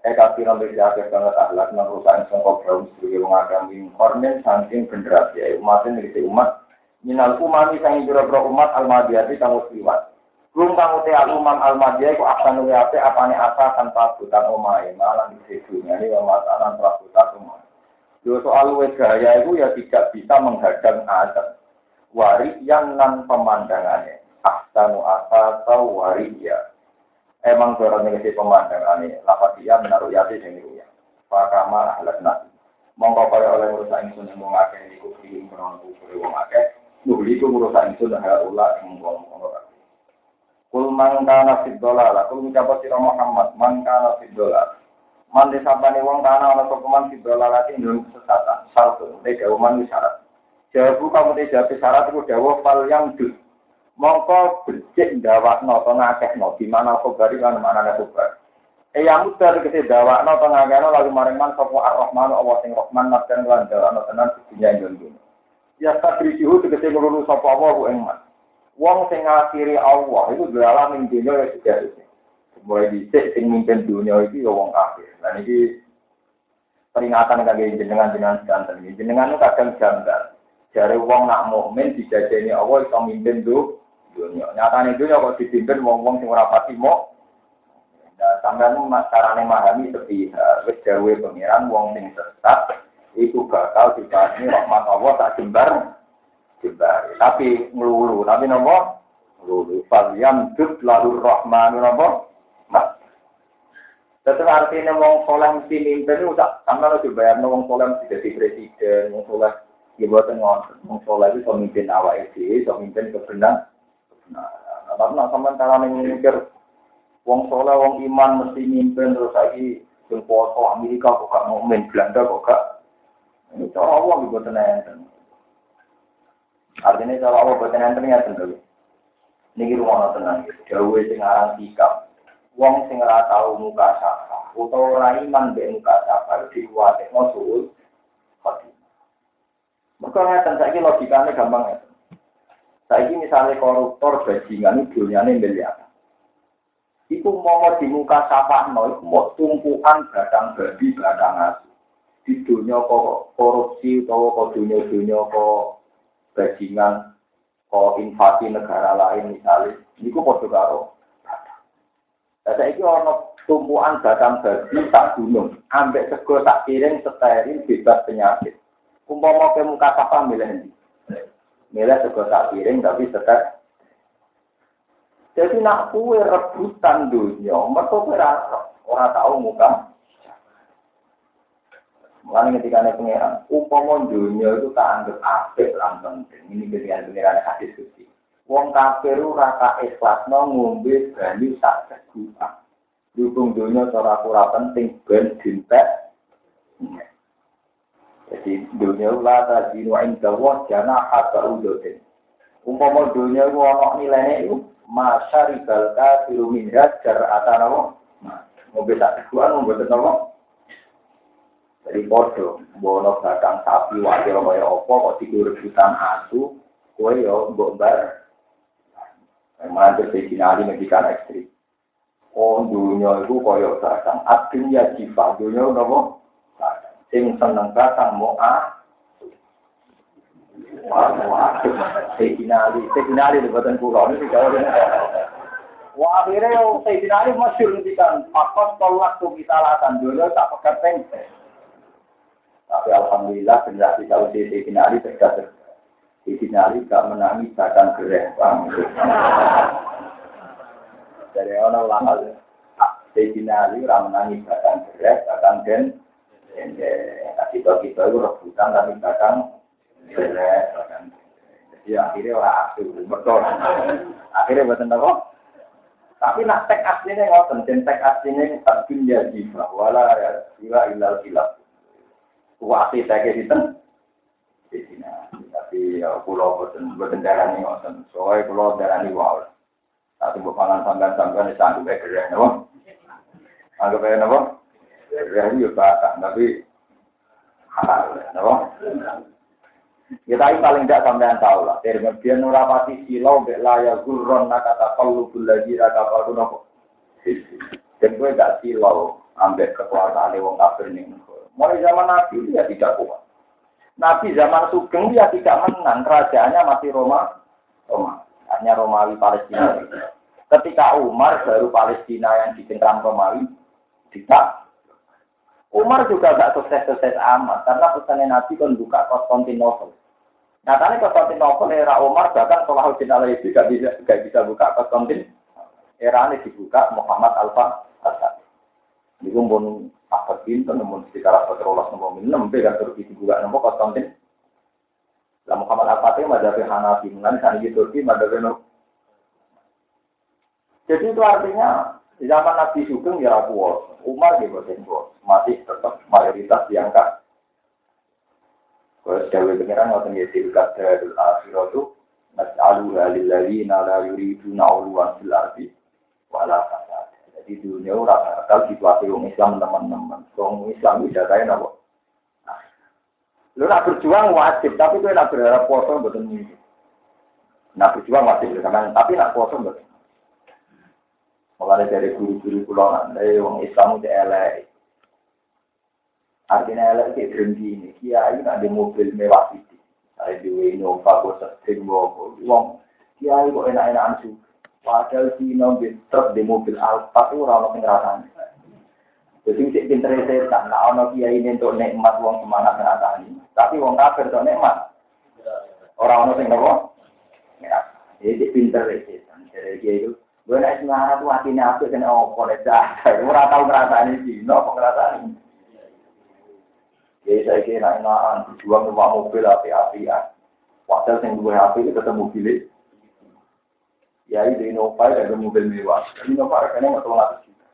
Eh kafiran berjaga banget ahlak nang rusak sangkok kaum sebagai wong agam wing kornen saking generasi ya umat ini umat. Minal umami sang jero umat almadiyati kang liwat. Rum kang uti alumam almadiyah ku akan luwe ape apane asa tanpa butan omahe. Malah di dunia ini wa masalan prabutan omahe. Yo soal luwe gaya itu ya tidak bisa menghadang azab. Wari yang nan pemandangannya. Ahsanu wari ya. Emang orang yang pemandangannya. Lapat dia menaruh yati yang ya. Fakama ahlat nasi. Mongko kaya oleh merusak ingsun yang ini kufri menolong kufri wong akeh. Nuhli ku merusak ingsun dan hal ulah yang ngomong-ngomong Kul man kana fid dolal, kul ngucap sira Muhammad, man kana fid dolal. Man disabani wong kana ana sapa man fid dolal ati ndung kesesatan. Satu, te dawu man syarat. Jawabu kamu te jawab syarat iku dawuh fal yang dus. Mongko becik ndawakno to ngakehno di mana kobari lan mana nek kobar. E yang mutar kese dawakno to ngakehno lalu maring man sapa Ar-Rahman Allah sing Rahman nadan lan dawakno tenan dunya dunya. Ya sakrihu tegese nglulu sapa Allah ku ing. Wong sing ngakhiri Allah itu dalam ning ya sudah itu. Mulai dicek sing mimpin dunia itu ya wong kafir. Dan ini peringatan kaki jenengan jenengan sedanten ini. Jenengan itu kadang janggal. Jari wong nak mukmin dijajani Allah itu mimpin du dunia. Nyatane dunia kok dipimpin wong-wong sing ora pati mau. Nah, sampean carane memahami sepi wis dawuhe pengiran wong sing sesat itu bakal dibahas rahmat Allah tak jembar jembari. Tapi ngelulu, tapi nopo ngelulu. Falyam dud lalu rahmanu nopo mas. Tetap artinya wong soleh mesti mimpin tak sama lo dibayar wong soleh mesti jadi presiden, wong soleh ya buatan wong soleh itu so mimpin awal itu, so mimpin kebenaran. Nah, tapi nak sampai cara mikir wong soleh, wong iman mesti mimpin terus lagi yang poso Amerika kok gak mukmin, Belanda kok gak. Ini cara Allah juga tenang. Artinya kalau Allah buat yang ya tentu. Niki tenang gitu. Jauh sing aran sikap. Wong sing ora tau muka sapa, utawa ora iman mbek muka sapa dikuwatekno suul khotimah. Mergo ngeten saiki logikane gampang ya. Saiki misalnya koruptor bajingan itu dunyane miliar. Iku mau di muka sapa no, iku mau tumpukan batang babi, batang asu. Di dunia korupsi, atau kok dunia-dunia kok bajingan kok invasi negara lain misalnya ini kok podo karo saya ini orang tumpuan batang babi tak gunung, ambek sego tak piring steril bebas penyakit. Umpama ke muka apa milih ini? Milih sego tak piring tapi steril. Jadi nak kue rebutan dunia, mereka ora ora tahu muka Mulanya ketika ada pengiran, umpama dunia itu tak anggap apik lan penting. Ini ketika pengiran hadis suci. Wong kafir raka ikhlas no ngombe banyu sak segukan. Dukung dunia cara kurang penting ben dintek. Jadi dunia la tazinu inda wa jana hatta udotin. Umpama dunia itu ana nilainya itu masyaribal kafiru minha jar atanawa. Mobil sak teguhan buat apa? Jadi bodoh, bono batang sapi wakil kaya apa kok tidur rebutan asu, kue yo mbok bar. Memang terjadi nali medikan ekstrim. Oh dunia itu kaya batang, akhirnya ya jiwa dunia apa? Sing seneng ah. Wah, wah, Sayyidina Ali, Sayyidina Ali di badan pulau ini jauh Wah akhirnya yang Sayyidina Ali masyur ngendikan, Fakos tolak tuh kita lakukan dulu tak pekat pengse. Tapi Alhamdulillah generasi tahu di Sayyidina Ali cerdas. Sayyidina Ali gak menangis bahkan gereh. Dari orang ulama Sayyidina Ali orang menangis bahkan gereh, bahkan gen. Kita-kita itu rebutan tapi bahkan gereh, bahkan jadi akhirnya orang asu, betul. Akhirnya buatan apa? Tapi nak tek aslinya ngoten, dan tek aslinya tabin ya jiwa, wala ya jiwa ilal hilal. Wasi tek itu di sini. Tapi ya pulau boten boten darah ini ngoten, soalnya pulau darah ini wow. Tapi bukan sampean di sanggup bekerja, nopo. Anggap aja nopo. Kerja itu ya tapi halal, nopo. Kita ya, ini paling tidak sampean tahu lah. Dari kemudian nurapati silau bek laya gurron nakata kalu lagi raka kalu nopo. Dan gue gak silau ambek kekuasaan wong kafir nih. Mulai zaman Nabi dia tidak kuat. Nabi zaman Sugeng dia tidak menang. Kerajaannya masih Roma. Roma. Hanya Romawi Palestina. Ketika Umar baru Palestina yang dicengkram Romawi. Tidak. Umar juga gak sukses-sukses amat. Karena pesannya Nabi kan buka Konstantinopel. Nyatanya Konstantinopel era Umar bahkan Salahuddin itu tidak bisa gak bisa buka Konstantin. Era ini dibuka Muhammad Alfa Asad. Ini pun apa pintu namun sekitar apa terolas nomor enam kan terus dibuka nomor Konstantin. Lah Muhammad Al Fatih madhabi Hanafi, mengenai sana Turki madhabi Jadi itu artinya di zaman Nabi Sugeng ya kuat, Umar di bawah masih tetap mayoritas diangkat kalau Dawe pengiran ngoten ya tilkat darul akhirah itu nas'alu halil ladina la yuriduna uluan fil ardi wala fasad. Jadi dunia ora bakal situasi wong Islam teman-teman. Wong Islam bisa kaya napa? Lu nak berjuang wajib, tapi kowe nak berharap poso mboten mungkin. Nak berjuang wajib tapi nak poso mboten. Mulai dari guru-guru pulau nanti wong Islam udah elek, Artinya elek kayak berhenti ini. Kiai nak di mobil mewah itu. Saya di Innova, gue sering bawa uang. Kiai kok enak-enakan sih. Padahal si di truk di mobil Alfa itu orang yang ngerasanya. Jadi cek pinter setan. Nah, ono kiai ini untuk nikmat uang semangat ngerasani. Tapi uang kafir untuk nikmat. Orang orang yang ngerasa. Jadi cek pinter setan. Jadi kiai itu. Gue naik semangat tuh hatinya apa dan apa. Gue tau ngerasani sih. No, ngerasani. Jadi saya kira enakan berjuang rumah mobil api-apian. Padahal yang dua api itu ketemu mobil. Ya itu Innova dan mobil mewah. Innova harganya nggak tahu ngatus juta.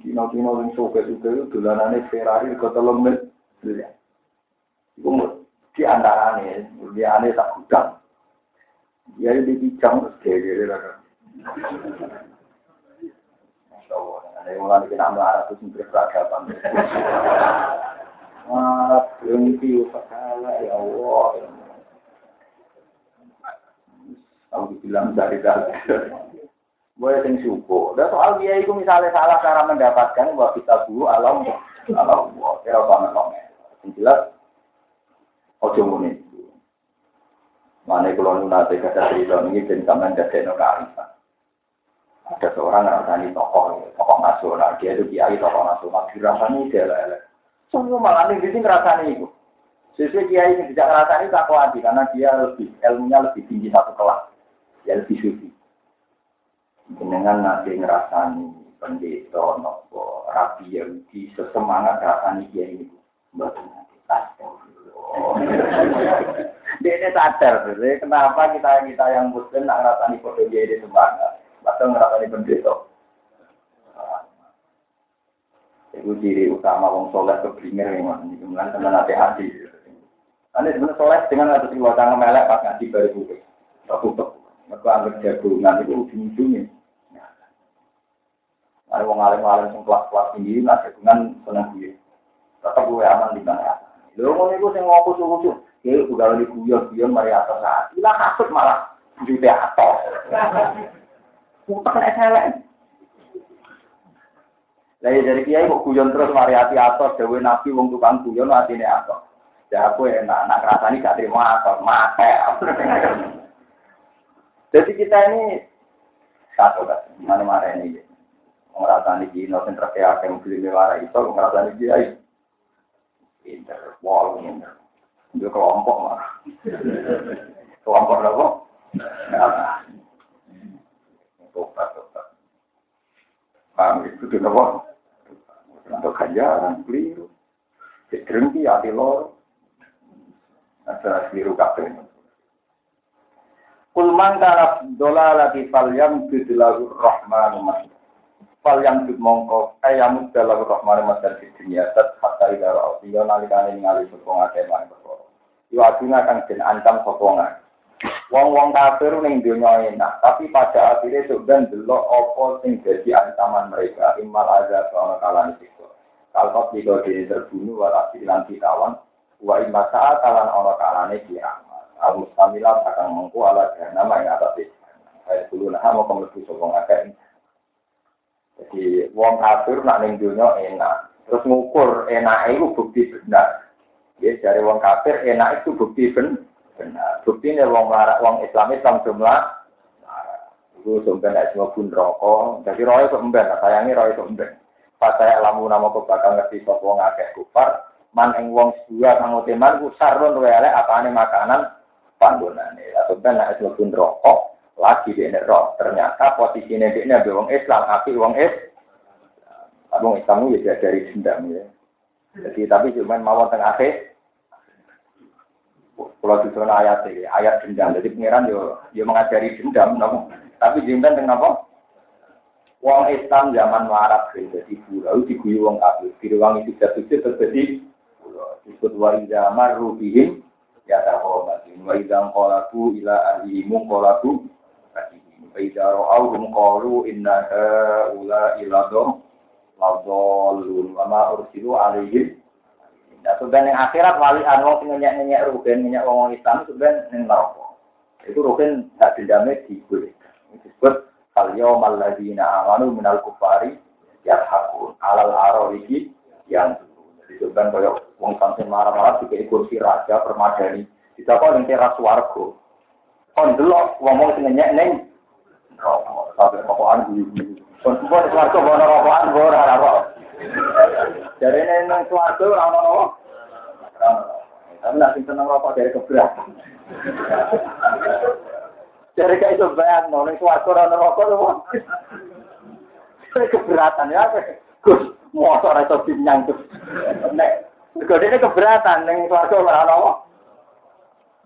Kino-kino yang suka-suka itu dolanannya Ferrari ke telung miliar. Itu di antaranya, di aneh tak gudang. Ya ini dipijang terus gede-gede ada yang mulai kita melarat terus berperadaban. Maaf, berhenti segala ya Allah. Aku bilang dari dari. Boleh sing syukur. Dan soal dia itu misalnya salah cara mendapatkan bahwa kita dulu alam alam Allah. Kira banget dong. Yang jelas, ojo muni. Mana kalau nunate kata cerita ini dan sampean dari kearifan. Ada seorang rasani tokoh, tokoh nasional. Dia itu kiai tokoh nasional. Dirasani dia lah. Semua malah di sini ngerasani itu. Sesuai kiai ini tidak ngerasani tak hati karena dia lebih ilmunya lebih tinggi satu kelas, dia lebih suci. Dengan nanti ngerasani pendeta, nopo, rapi yang di sesemangat ngerasani kiai ini, betul nanti Dia ini sadar, kenapa kita kita yang muslim nak ngerasani kode dia ini semangat, atau ngerasani pendeta. Itu ciri utama wong soleh keblinger memang. Kemudian teman hati-hati. Ini sebenarnya soleh dengan ada dua tangan melek pas ngaji baru buku. Tutup. Mereka anggap jagungan itu ujung-ujungnya. Ada wong alim-alim sing kelas-kelas tinggi, nah dengan seneng gue. Tetap gue aman di mana. Lho ngono iku sing ngopo susu. Ya udah lagi guyon-guyon mari atas saat. Ilah kasut malah jute atos. Utek nek elek. Lah ya dari kiai kok guyon terus mari ati atos dewe nabi wong tukang guyon atine atos. Ya aku enak, nak rasani gak terima atos, mate. Jadi kita ini satu kan, mana-mana ini ngrasani dino sing treke akeh mobil mewah iso ngrasani kiai. Pinter, wong pinter. Yo kelompok mah. Kelompok kok. Tobat, tobat. Paham itu tuh nopo? Untuk ganjaran, keliru. Dikerengki hati lor. Ada keliru kabeh. Kulman kana dolalati falyam bidlahu rahmanu masih fal yang dud mongko ayamut dalam rahmane masal di dunia tat hatta ila ra'u yo nalikane ningali sapa ngake lan perkara yo aduna kang den ancam sapa Wong-wong kafir ning donya enak, tapi pada akhirnya sebenarnya delok apa sing dadi ancaman mereka imal azab ana kalane siksa. Kalau tidak diri terbunuh walasi lan ditawan, wa imma saat kalan ana kalane kiamat. Abu Samila akan mengku ala nama yang atas. Saya dulu nah mau kemlebu sopong akeh jadi wong kafir nak ning dunya enak. Terus ngukur enak itu bukti benar. Ya dari wong kafir enak itu bukti ben benar. Bukti ini wong larak wong Islam Islam jumlah itu sebenarnya semua pun rokok. Jadi roy itu emben, sayangi roy itu emben. Pas saya lamu nama kok bakal ngerti sapa wong akeh kufar, man ing wong sedua kang teman ku sarun apa apane makanan panggonane. Lah sebenarnya semua pun rokok lagi di roh. Ternyata posisi ini dia wong Islam, api wong Islam. Wong Islam itu ya dari dendam ya. Jadi tapi cuma mawon tengah akhir. Kalau zona ayat ini, ayat dendam. Jadi pengiran yo yo mengajari dendam, nopo. Tapi dendam dengan apa? Wong Islam zaman Arab jadi pulau diguyu wong kafir. Di ruang itu jatuh terjadi pulau. Disebut waridah marubihim ya tahobatin. Waridah kolabu ila ahlimu kolabu Faida ro'auhum qalu inna ha'ula iladom ladolun wa ma ursilu alaihim. Nah, sebenarnya yang akhirat wali anu sing ngenyek-ngenyek rugen ngenyek wong Islam sebenarnya ning neraka. Itu rugen tak dendame diboleh. Disebut kal yaumal ladzina amanu minal kufari yadhakun alal aroriki yang jadi sebenarnya wong sampeyan marah-marah dikei kursi raja permadani. Ditakon ning teras swarga. Kon delok wong-wong sing ngenyek ning rokok, sampai rokokan. Pun semua bawa rokokan, bawa rokok. Ini nang suarga orang orang Tapi nanti seneng rokok dari keberatan. Jadi kayak itu bayang, nong suarga orang rokok tuh. Dari keberatan ya, Gus, motor itu binyang tuh. Nek, ini keberatan, neng suarga orang orang.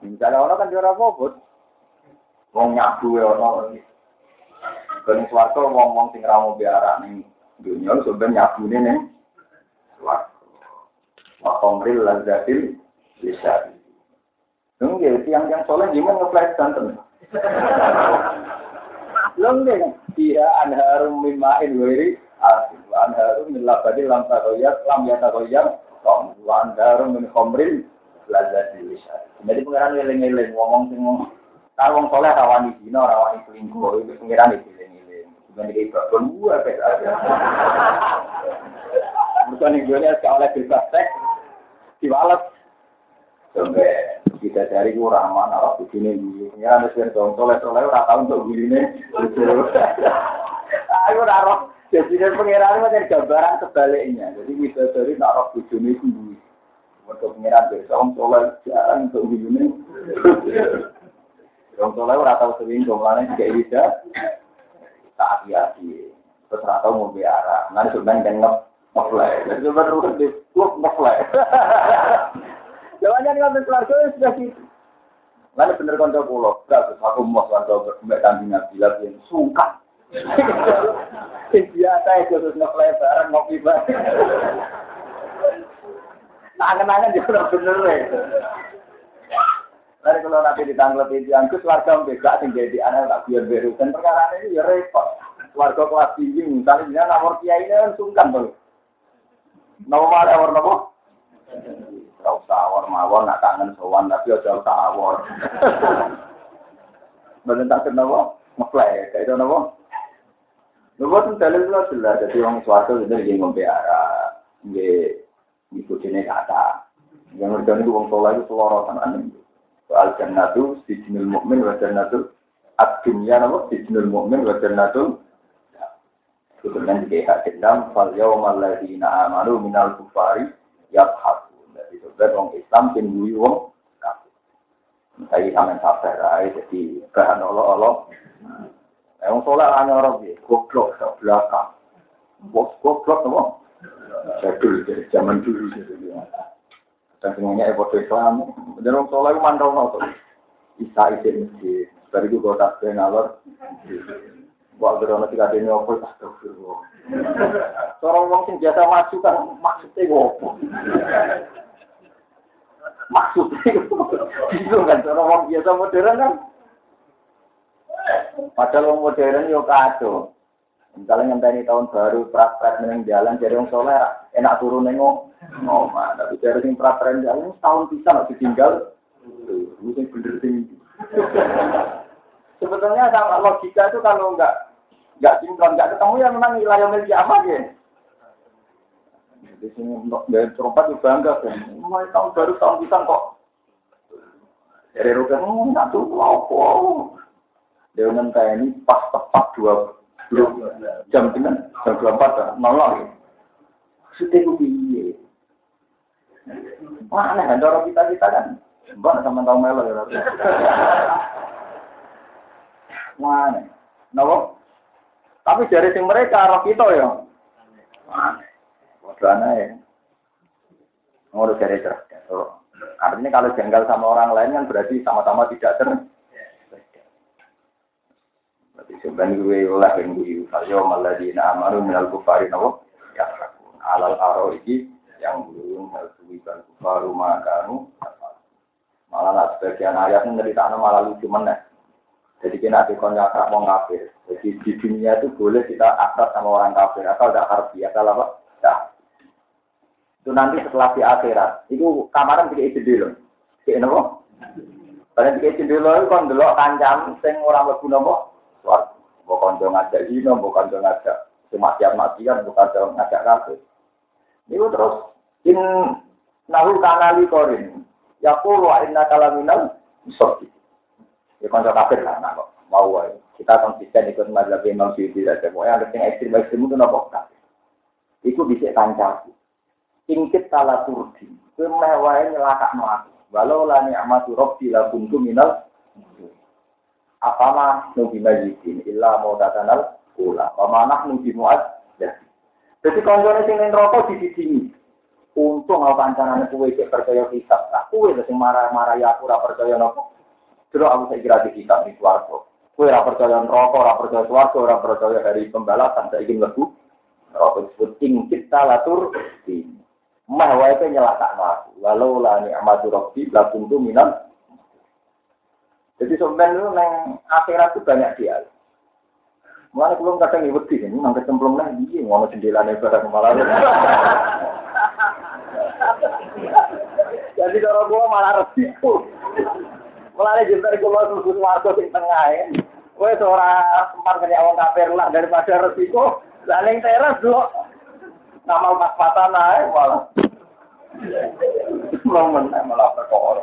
Misalnya orang kan dia orang bobot. Wong nyabu ya orang. Kening swarga wong-wong sing ra mau biara ning dunya sampeyan nyabune ning swarga. Wa qamril lazzatil lisan. Nggih, tiang-tiang soleh gimana ngeflash santen. Lengge, dia anharum mimain wiri asin. Wa anharum min labadi lam takoyat, lam yatakoyat. Wa anharum min khomril lazzatil lisan. Jadi pengeran ngeling-ngeling, ngomong sing. Kalau wong soleh rawani dino, rawani selingkuh, itu pengiran itu. Bukan di babon gua kayak aja. Bukan yang gue oleh bebas seks, diwalet. Sampai kita cari gue ramah, arah begini Ya, ada sih dong, soleh soleh orang tahu untuk begini. Aku naruh, jadi dari pengiran itu dari gambaran sebaliknya. Jadi kita dari naruh bujuni sendiri. Untuk pengiran besok, soleh jarang untuk. Orang soleh orang tahu sering, jumlahnya juga bisa tak hati-hati. Terus rata mau biara. Nanti sebenarnya yang ngep ngeflay. Jadi sebenarnya rugen di klub ngeflay. Jawabannya ngambil keluarga sudah gitu. Lalu bener konco pulau, gak aku mau konco mbak kambing bilang yang suka. Sing biasa itu terus ngeflay bareng ngopi bareng. Tangan-tangan juga bener ya. Lalu kalau nanti ditangglep itu yang keluarga mbak sing jadi anak tak biar beru dan perkara ini ya repot. warga kelas tinggi, misalnya dia nomor kiai ini kan sungkan tuh. Nomor awar nopo? Gak usah awar mawar, nak kangen sowan, tapi aja usah awar. Bener tak kenapa? Ngeplay, kayak itu nopo? Nopo tuh dalil lu jelas, jadi orang suatu itu dia ngombe arah, dia ngikutin kata. Yang ngerjain itu orang soleh itu selorotan aneh. Soal jannatu, si jinul mukmin, wa jannatu, ad-dunya nama, si jinul mukmin, wa jannatu, Kemudian juga hak dendam, fal yawmal ladina amanu minal kufari yabhaku. Jadi sebenarnya orang Islam tinggi wong kafir. Saya sama sabar jadi bahan Allah-Allah. Yang soleh hanya orang dia, goblok ke belakang. Bos goblok apa? Jadul, dari zaman dulu. Dan semuanya ekor Islam. Dan orang soleh mantau nonton. Isa isi masjid. Dari itu gue tak ngalor. Wah, berono tiga dini opo, astagfirullah. Seorang wong sing biasa maju kan maksudnya opo. Maksudnya bingung kan, seorang wong biasa modern kan. Padahal wong modern yo kacau. Misalnya ngenteni tahun baru praktek neng jalan jadi wong soleh enak turun nengok. Ngomong tapi dari sing praktek jalan setahun bisa nggak ditinggal? Sing bener sing sebetulnya sama logika itu kalau nggak nggak sinkron nggak ketemu ya memang wilayah milik apa ya. Di sini dari serempat juga bangga kan mulai tahun baru tahun bisa kok. Dari rukun hmm, nggak tuh wow dia ini pas tepat dua jam dengan jam dua empat nol lagi sudah gue piye? Mana kan dorong kita kita kan? Mbak sama tahu melo ya mana nopo tapi dari sing mereka roh kita ya? Waduh ya. Ngurus dari cerdas artinya kalau janggal sama orang lain kan berarti sama-sama tidak ter sebenarnya gue oleh yang gue Falyo maladina amaru minal kufari nawa Ya alal aro iki Yang belum hal suwiban kufaru makanu Malah nak sebagian ayat ini cerita malah lucu meneh jadi kita di konyak mau kafir. Jadi di dunia itu boleh kita akrab sama orang kafir. Asal tidak harfi, asal apa? Tidak. Itu nanti setelah di akhirat. Itu kamaran tidak isi dulu. Kayak apa? Karena tidak isi dulu kan dulu kancam. Sing orang lebu nopo suatu. Bukan dong ngajak zino, bukan dong ngajak sematian-matian, bukan dong ngajak kafir. Itu terus in nahu kanali korin. Ya puluh inna kalaminal misogi. Ya konco kafir lah, kok mau wae. Kita konsisten ikut mazhab Imam Syuuti saja. Pokoknya ada yang ekstrim ekstrim itu nopo kafir. Iku bisa kancaku. Ingkit kala turdi. Kemewahe nyelakak aku. Walau la ni'matu rabbi la kuntu minal Apama nubi majidin illa mau datanal ula. Pamanah nubi muad Jadi konjone sing rokok di sini. Untung aku kancanane kuwe cek percaya kitab. Nah, kuwe sing marah-marah ya aku percaya nopo. Terus aku saya kira di kitab di swarga. Kuwe ora percaya neraka, ora percaya swarga, ora percaya hari pembalasan, saya ingin lebu. Neraka disebut ing kita latur di. Mah wae nyelakakno aku. Walau la ni'matu rabbi la kuntu minal jadi sebenarnya neng akhirat itu banyak dia. Mulai belum kadang ibu di sini, nang kecemplung lah, iya ngono jendela nih barang malah. Jadi kalau gua malah resiko. Mulai jember gua susun warga di tengah ya. Gue seorang sempat kena awang kafir lah daripada resiko. Laling teras dulu. Nama pas patah naik malah. Belum menang malah perkara.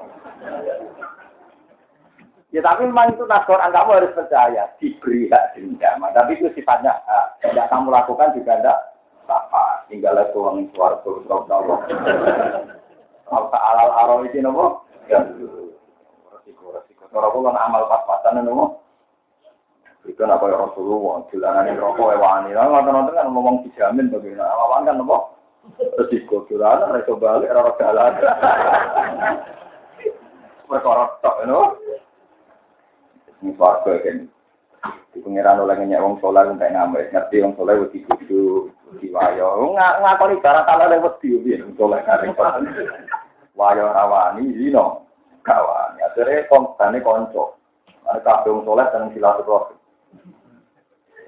Ya tapi memang itu nas Quran kamu harus percaya diberi hak dendam. Tapi itu sifatnya hak. Tidak kamu lakukan juga tidak apa. Tinggal itu orang suara terus Allah. Apa alal aro itu nopo? Ya resiko resiko. Kalau aku kan amal pas-pasan nopo. Itu apa ya Rasulullah, jalanan ini rokok ewani. Nah, nonton-nonton kan ngomong dijamin bagaimana. Awalan kan nopo? Resiko jalanan, resiko balik, rokok jalan. Perkara tok, nopo? Ini suarga kan. Di pengiran oleh ngeyak wong soleh untuk ngambil. Ngerti wong soleh wedi kudu, wedi wayo. Ngakoni barang kalau ada wedi, wong soleh kari. Wayo rawani, zino. Kawani. Akhirnya konstani konco. Ada kabeh wong soleh dan silaturahmi.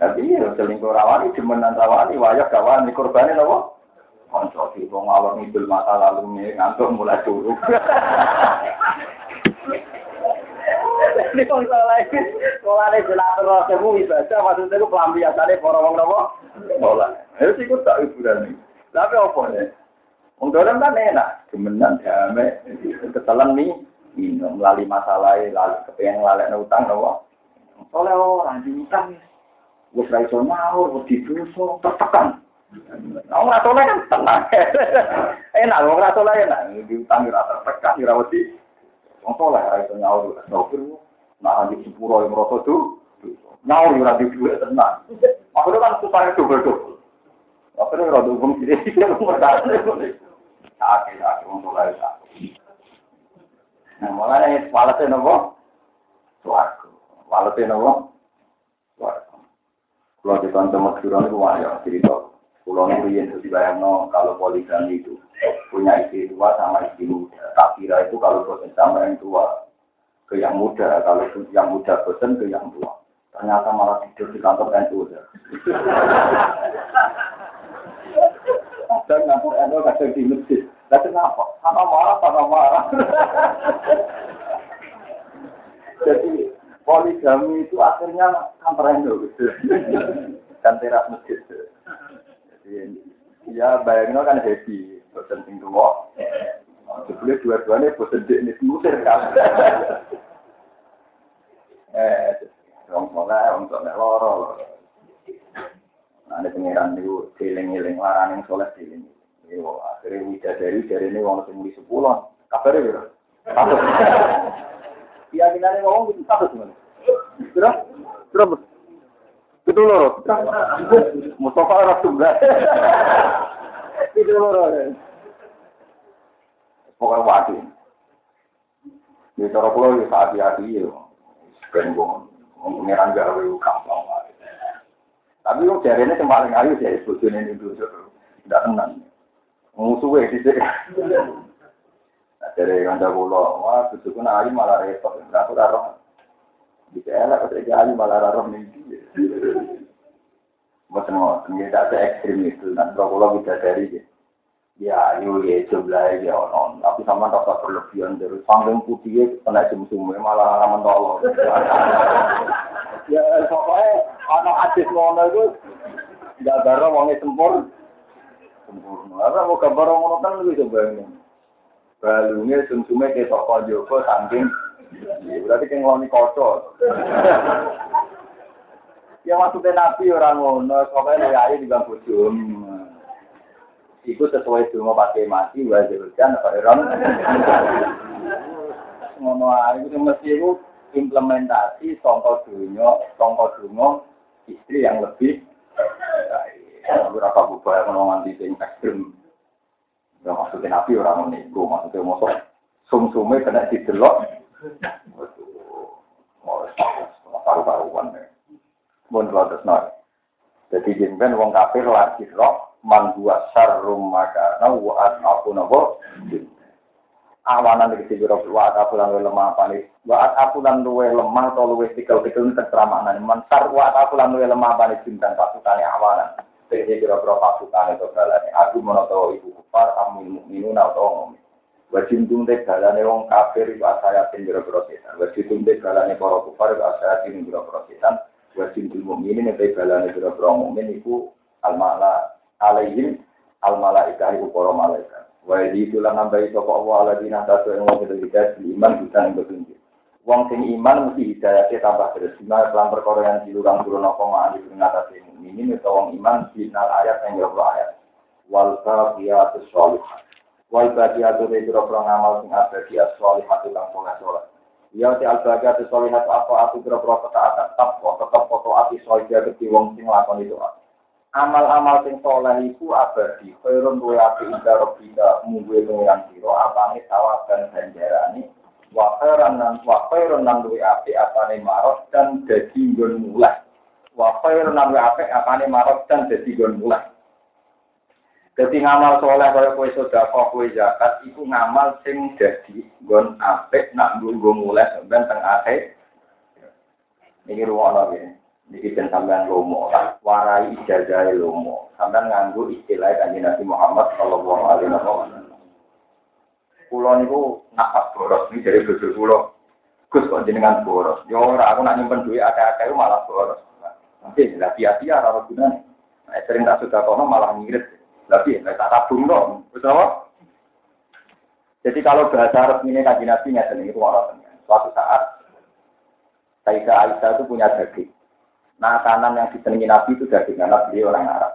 Tapi ya selingkuh rawani, demenan rawani, wayah kawan, ini korbannya apa? Konco di wong awal ngidul masa lalu ngantuk mulai turun. Ini ini, sekolah ini jelatur rasemu ibadah, maksudnya itu pelampiasannya para wong nopo. Sekolah. Itu sih tak hiburan nih. Tapi apa nih? Wong dalam kan enak, demenan damai, ketelan nih, minum melalui masalah, lalu kepengen lalek utang nopo. Oleh orang di utang, gue serai so nyaur, gue didoso, tertekan. Nah, nggak soleh kan tenang. enak, wong nggak soleh enak. Di utang ora tertekan, ora wedi. Wong soleh ora iso nyaur, sopir. Nah, di sepuro yang merasa tuh, nyaur ora. Maksudnya kan supaya double-double. Akhirnya ora dukung sini, dia merasa. Sakit, sakit, wong soleh sakit. Nah, mulanya walase nopo? Suaraku. Walase nopo? Suaraku. Kalau di kantor Madura itu wajah cerita Pulau Nurian itu kalau poligami itu punya istri tua sama istri muda. Tak kira itu kalau bosan sama yang tua ke yang muda, kalau yang muda bosan ke yang tua. Ternyata malah tidur di kantor NU. Dan kantor NU kadang di masjid. Lah kenapa? Sama marah, sama marah. Jadi poligami itu akhirnya kantor NU. Dan teras masjid. Ya, bayangin kan happy, bosan sing tua. Sebelum dua-duanya bosan di ini musir kan. Eh, orang soleh, orang soleh loro. Nah, ada pengiran itu, giling-giling, larang yang soleh giling. Yo, akhirnya widadari dari ini orang semuli sepuluh. Kabar ya, Satu. Keyakinannya ngomong itu satu sebenarnya. Berapa? Berapa? Itu loro. Mustafa tunggal. Itu loro. Pokoknya wadi. Di cara ya hati-hati ya. Ben wong pengiran gawe gampang wae. Tapi jari ini yang paling ayu sih bojone ini dulu. Tidak tenang. Musuhnya sih. Nah, dari kanca kula, wah bojoku nak ayu malah repot. Aku ora. Bisa elak ketika ayu malah roh ning Mboten ngoten, ya tak ekstrim itu. Nanti kalau bisa dari ya ayu ya jumlah ya ono. Tapi sama rasa berlebihan dari sanggung putih ya kena sum malah ramen tolong. ya pokoknya anak adis ngono itu nggak baru wongnya sempur. Sempurna. Apa mau gambar ngono kan lebih coba ini. Balungnya sum-sumnya kayak toko Joko saking berarti kayak ngeloni kocok. Ya maksudnya Nabi orang ngono, pokoknya lu ayu di bangku Iku sesuai cuma pakai mati, wajib hujan, apa orang. Ngono ayu itu mesti itu implementasi contoh dunia, contoh dunia istri yang lebih baik. Berapa bubaya ngono nganti sing ekstrim. Ya maksudnya Nabi orang ngono maksudnya mau sum-sume kena didelok. Mau paru-paruan ya pun terus. Jadi jemben wong kafir lagi roh man dua sarum maka na wa aku nopo. Awanan iki sing wa aku lan lemah apa nih? Wa aku lan luwe lemah atau luwe tikel-tikel ini terserah maknanya. Man sar wa aku lan luwe lemah apa nih bintang pasukannya awanan. Jadi kira-kira pasukan itu balane. Aku menawa ibu kufar amin mukminun atau ngomong. Wajib teh balane wong kafir iku asaya pindro-pindro setan. Wajib teh balane para kufar iku asaya pindro-pindro setan wajib yang baik balane biro biro mukmin iku al mala alaihim al malaika iku para malaikat. Wa itu lan nambahi sapa Allah ala dina satu yang wong itu hidayah iman bisa yang petunjuk. Wong sing iman mesti hidayahnya tambah terus. Nah, dalam perkara yang dilurang turun apa ma'ali pengatasi mukminin itu wong iman final ayat yang jauh ayat. Wal baqiyatus sholihat. Wal baqiyatu biro biro ngamal sing abadi as-sholihat kang soleh Ya ti albaga te solihat apa aku kira-kira ketaatan tetap kok tetap foto ati soja keti wong sing lakon itu. Amal-amal sing soleh iku abadi. Khairun duwe api inda robbika mungguwe pengiran sira apane sawab dan ganjarane. Wa khairan nan wa khairun nan duwe api apane marot dan dadi nggon mulai. Wa khairun nan api apane marot dan dadi nggon mulai. Jadi ngamal soleh kaya kue sodako, kue zakat, itu ngamal sing jadi gon apik nak gue mulai sampean teng akhir. Ini ruang lagi. Niki ben sampean lomo, warai ijazah lomo. Sampean nganggo istilah kanjeng Nabi Muhammad sallallahu alaihi wasallam. Kulo niku nafas boros ini dari bojo kulo. Gus kok jenengan boros. Yo ora aku nak nyimpen duit akeh-akeh malah boros. Nanti lah sia-sia ora gunane. Nah, sering tak sudah kono malah ngirit. Tapi nek tak tabung dong. Wis Jadi kalau bahasa resminya kaji nabi ngeten itu orang Suatu saat Sayyidah Aisyah itu punya daging. Nah, kanan yang disenangi Nabi itu daging karena beliau orang Arab.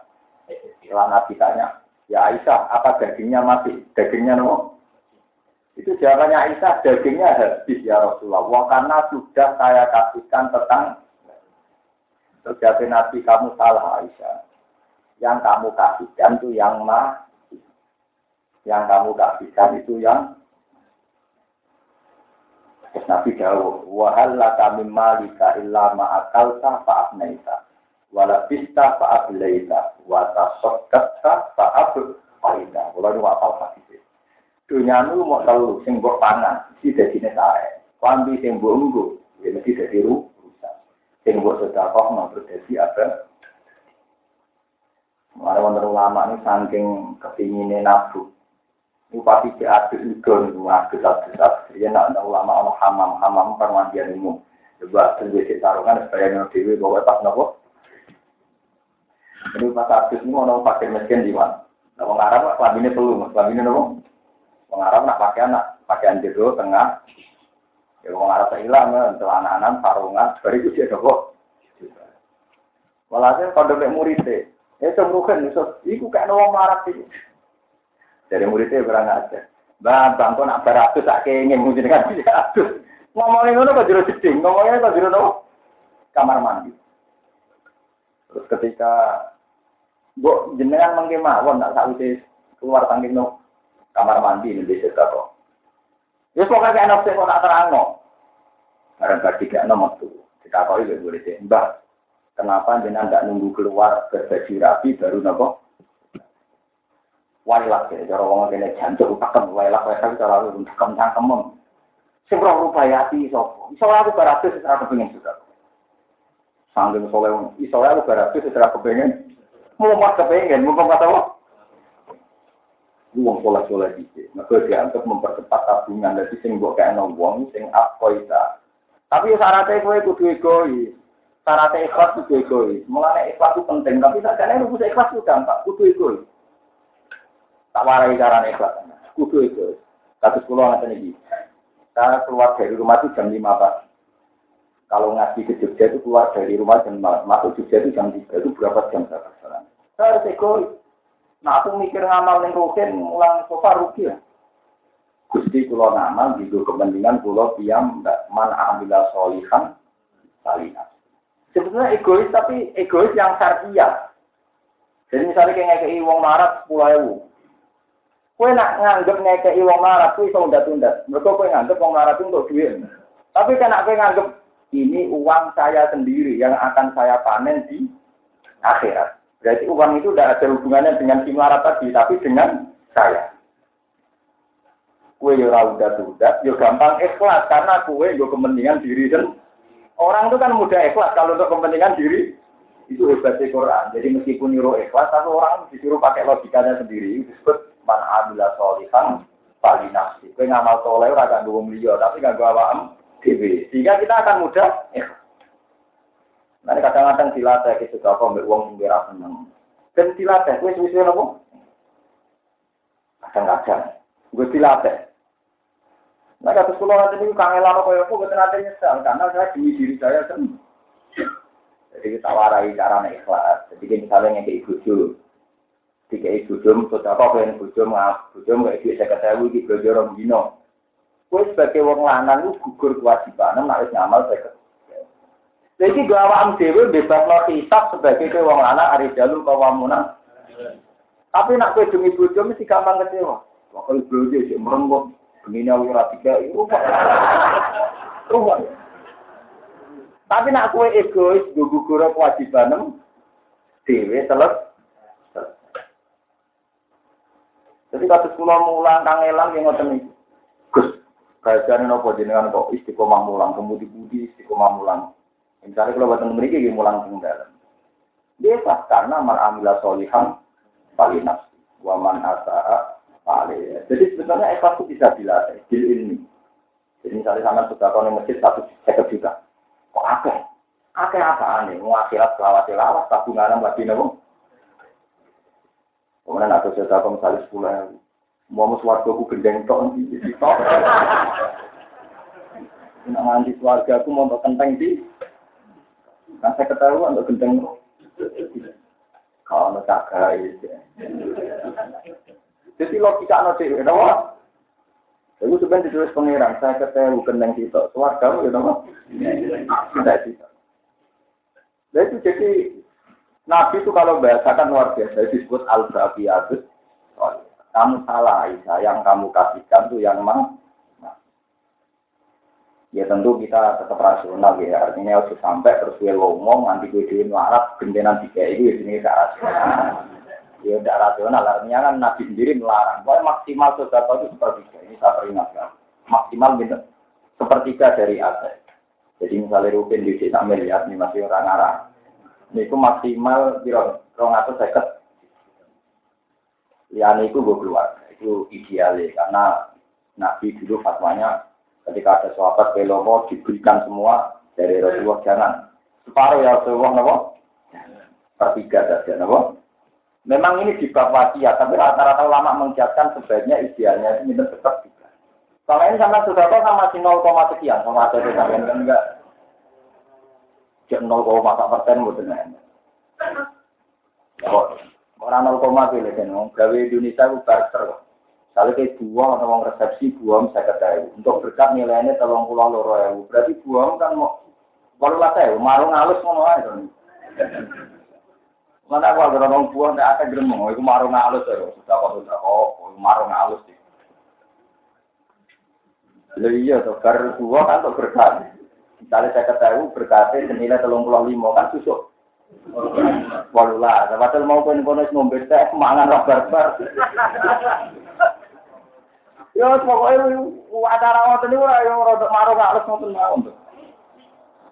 Setelah Nabi tanya, ya Aisyah, apa dagingnya mati? Dagingnya no? Itu jawabannya Aisyah, dagingnya habis ya Rasulullah. Wah, karena sudah saya kasihkan tentang terjadi Nabi kamu salah Aisyah. Yang kamu kasihkan itu yang mati. Yang kamu kasihkan itu yang Terus Nabi jawab, wahal laka min malika illa ma'akalta fa'abnaita. Wala bista fa'ablaita. Wata sodatta fa'ablaita. Kalau ini wapal hadis. Dunia ini mau selalu, sing buat pangan, si jadi nesae. Klambi sing buat unggu, ya mesti jadi rusak. Sing buat sedekah, mau terjadi apa? Mulai wonder ulama ini saking kepinginnya nafsu. Bupati adus itu adus adus adus. Ya nak ulama ono hamam hamam permandian umum. Coba tunggu si tarungan supaya nol dewi bawa pas nopo. Ini pas adus ini ono pakai mesin di mana? Nah, wong Arab kelambine perlu, kelambine nopo? Wong nak pakai anak pakaian jero tengah. Ya wong Arab hilang, untuk anak-anak sarungan, itu dia nopo. Walhasil kalau murid muridnya, ya itu kayak wong Arab sih. Dari muridnya kurang aja. Bang, bang, kok nak beratus tak kengin mungkin kan beratus. Ngomongin ngono kok jero jeding, ngomongin kok jero nopo? Kamar mandi. Terus ketika Bu jenengan mengke mawon tak sakwise keluar tangking no kamar mandi ini bisa kok. Ya pokoknya kayak nafsu kok tak terangno. Barang gak tiga nomor tuh. Kita kau itu boleh Mbak, kenapa jenengan tidak nunggu keluar berbaju rapi baru nopo wailak ya cara wong kene jantuk tekem wailak wailak cara lu tekem cangkem sing roh rupayati sapa iso. Aku kepengin juga. Sanggeng soleh iso aku baratus kepengin. Mau mas kepengin mau pas apa wong soleh soleh dike maka dianggap mempercepat tabungan. Dari sing mbok kayak wong sing akoita tapi syaratnya kowe kudu egois. Syaratnya ikhlas kudu egois. Mulane ikhlas itu penting tapi sakjane lu kudu ikhlas itu gampang. Kudu egois Tak warai cara ikhlas. Kudu itu. Satu sekolah nggak ini. Saya keluar dari rumah itu jam lima pagi. Kalau ngaji ke Jogja itu keluar dari rumah jam masuk Jogja itu jam tiga itu berapa jam saya perjalanan. Saya harus egois. Nah aku mikir ngamal yang rugen, ulang sofa rugi ya. Gusti kulo ngamal gitu kepentingan kulo diam man amila solihan salihah. Sebetulnya egois tapi egois yang syariah. Jadi misalnya kayak ngekei wong marat sepuluh ewu, Kue nak nganggep ngekei wong marah, kue iso undat-undat. Mereka kue nganggep wong marah untuk duit. Tapi kan kue nganggep ini uang saya sendiri yang akan saya panen di akhirat. Berarti uang itu tidak ada hubungannya dengan si marah tadi, tapi dengan saya. Kue yo udah udah, yo gampang ikhlas karena kue yo kepentingan diri dan orang itu kan mudah ikhlas kalau untuk kepentingan diri itu hebatnya Quran. Jadi meskipun nyuruh ikhlas, tapi orang disuruh pakai logikanya sendiri disebut man amila solihan pali nafsi. Kowe ngamal soleh ora gak nggo liya, tapi gak nggo awakmu dhewe. Sehingga kita akan mudah. Nah, kadang-kadang dilatih ke sudah kok mbek wong sing ora seneng. Dan dilatih kowe suwe-suwe nopo? Kadang-kadang gue dilatih. Nah, kata sekolah nanti ini kangelan kaya aku, gue nanti nyesal, karena saya demi diri saya sendiri. Jadi kita warai cara ikhlas. Jadi misalnya yang kayak ibu tiga ibu jom, sudah apa yang ibu jom, ibu jom kayak dia saya ketahui di belajar orang dino. Kue sebagai wong lanang lu gugur kewajiban, harus ngamal saya Jadi gak awam dewi bebas lo hisap sebagai kue wong lanang hari jalur kawamunan. Tapi nak kue demi ibu jom mesti gampang kecewa. Wakil belajar sih merenggut, begini aku kayak itu. Rumah. Tapi nak kue egois, gugur kewajiban, dewi selesai. Jadi kasus kula mulang kangelan yang ngoten iki. Gus, kajian nopo jenengan kok istiqomah mulang, kemudi-budi istiqomah mulang. Misalnya kalau buatan mereka dia mulang teng dalam. Dia ikhlas karena man amila solihan paling nafsi. Waman asa'a paling. Jadi sebenarnya ikhlas itu bisa dilatih. Bil ini. Jadi misalnya sama sudah kau masjid satu seket juta. Kok akeh? Akeh apa nih? Mau akhirat selawat selawat tabungan buat dina Kemudian aku sudah kau misalnya sepuluh ribu. Mau suarga aku gendeng tok di tok. Nak nganti suarga aku mau kenteng di. Kan saya ketahuan untuk gendeng. Kalau nak cakai. Jadi logika cewek, kenapa? Itu sebenarnya ditulis pengirang, saya gendeng di tok. Suarga aku, kenapa? Tidak bisa. Nah itu jadi Nabi itu kalau bahasakan luar biasa disebut al-baqiyatut kamu salah Aisyah, yang kamu kasihkan tuh yang mang. Ya tentu kita tetap rasional ya, artinya harus sampai terus gue ngomong, nanti gue duit melarat, gendenan tiga itu ya sini gak rasional. Ya udah rasional, artinya kan Nabi sendiri melarang. Pokoknya maksimal sesuatu itu sepertiga, ini saya peringatkan. Maksimal gitu, sepertiga dari aset. Jadi misalnya Rupin di desa miliar, ini masih orang arah. Ini itu maksimal, kira rong atau seket. Liane itu gue keluar itu idealnya karena Nabi dulu fatwanya ketika ada sahabat pelopo diberikan semua dari Rasulullah jangan separuh ya Rasulullah nopo pertiga saja nopo memang ini di bab wasiat tapi rata-rata ulama mengiakan sebaiknya idealnya ini tetap tiga. Kalau ini sama sudah sama si 0, sekian sama ada sampai enggak nol 0, persen betul Orang nol koma pilih kan, gawe Indonesia itu barter. Kalau kayak buang atau mau resepsi buang saya ketahui. Untuk berkat nilainya tolong pulang loro ya. Berarti buang kan mau baru lah saya, marung halus ngono aja. Mana aku agar orang buang tidak akan gremeng, itu marung halus ya. Sudah kok sudah kok, marung halus sih. Lalu iya tuh, bar buang kan untuk berkat. Misalnya saya ketahui berkatnya senilai tolong pulang lima kan susuk. Walulah, padahal mau kono kono ngombe teh mangan barbar. Yo pokoke acara ngoten niku ora yo rada marung alus ngoten mawon.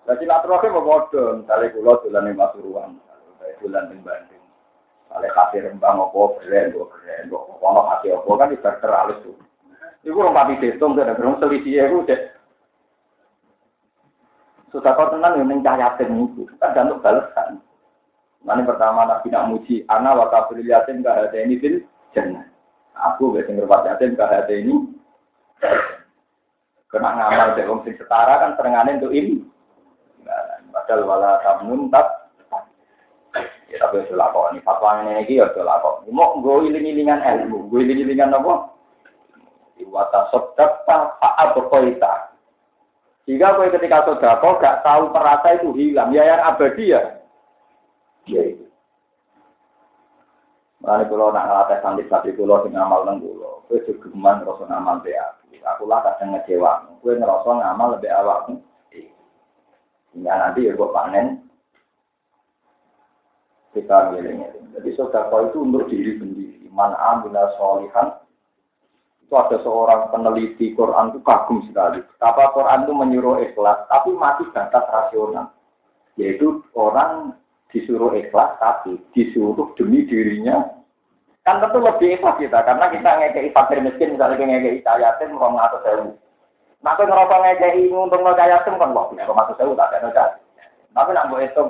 Lah silaturahim kok padha, misale kula dolan ning Pasuruan, saya dolan Bandung. Kale kasih rembang opo keren kok keren ono hati opo kan ibarat tuh. Iku rong pati destung dan gerung selisih iku cek. Sudah kau tenang yang mencari itu, kan untuk balasan. Nanti pertama Nabi nak muji, ana wa kafir yatim ka hati ini fil jannah. Aku gak sing ngerpat yatim ka hati ini. Kena ngamal sing setara kan serengane untuk ini. Padahal wala tamun tak. Ya tapi itu lakon. Ini fatwa ini lagi ya itu lakon. Mau gue iling-ilingan ilmu, gue iling-ilingan apa? Iwata sodakta fa'al berkoita. Jika gue ketika sodako gak tahu perasa itu hilang, ya yang abadi ya Iya. Mulane kula nak ngelatih santri santri kula sing ngamal nang kula, kowe gegeman ngrasa ngamal be aku. Aku lah kadang ngecewa. Kowe ngerasa ngamal lebih awakmu. Hingga nanti ya kok panen kita milihnya. Jadi sodako itu untuk diri sendiri. Man amila solihan itu ada seorang peneliti Quran itu kagum sekali. Apa Quran itu menyuruh ikhlas, tapi masih batas rasional. Yaitu orang disuruh ikhlas tapi disuruh demi dirinya. Kan tentu lebih ikhlas kita karena kita ngekei fakir miskin misalnya ngekei yatim rong atau sewu? Nah ngerokok ngekei lo yatim kan wah bisa masuk sewu tak ada tapi nak buat itu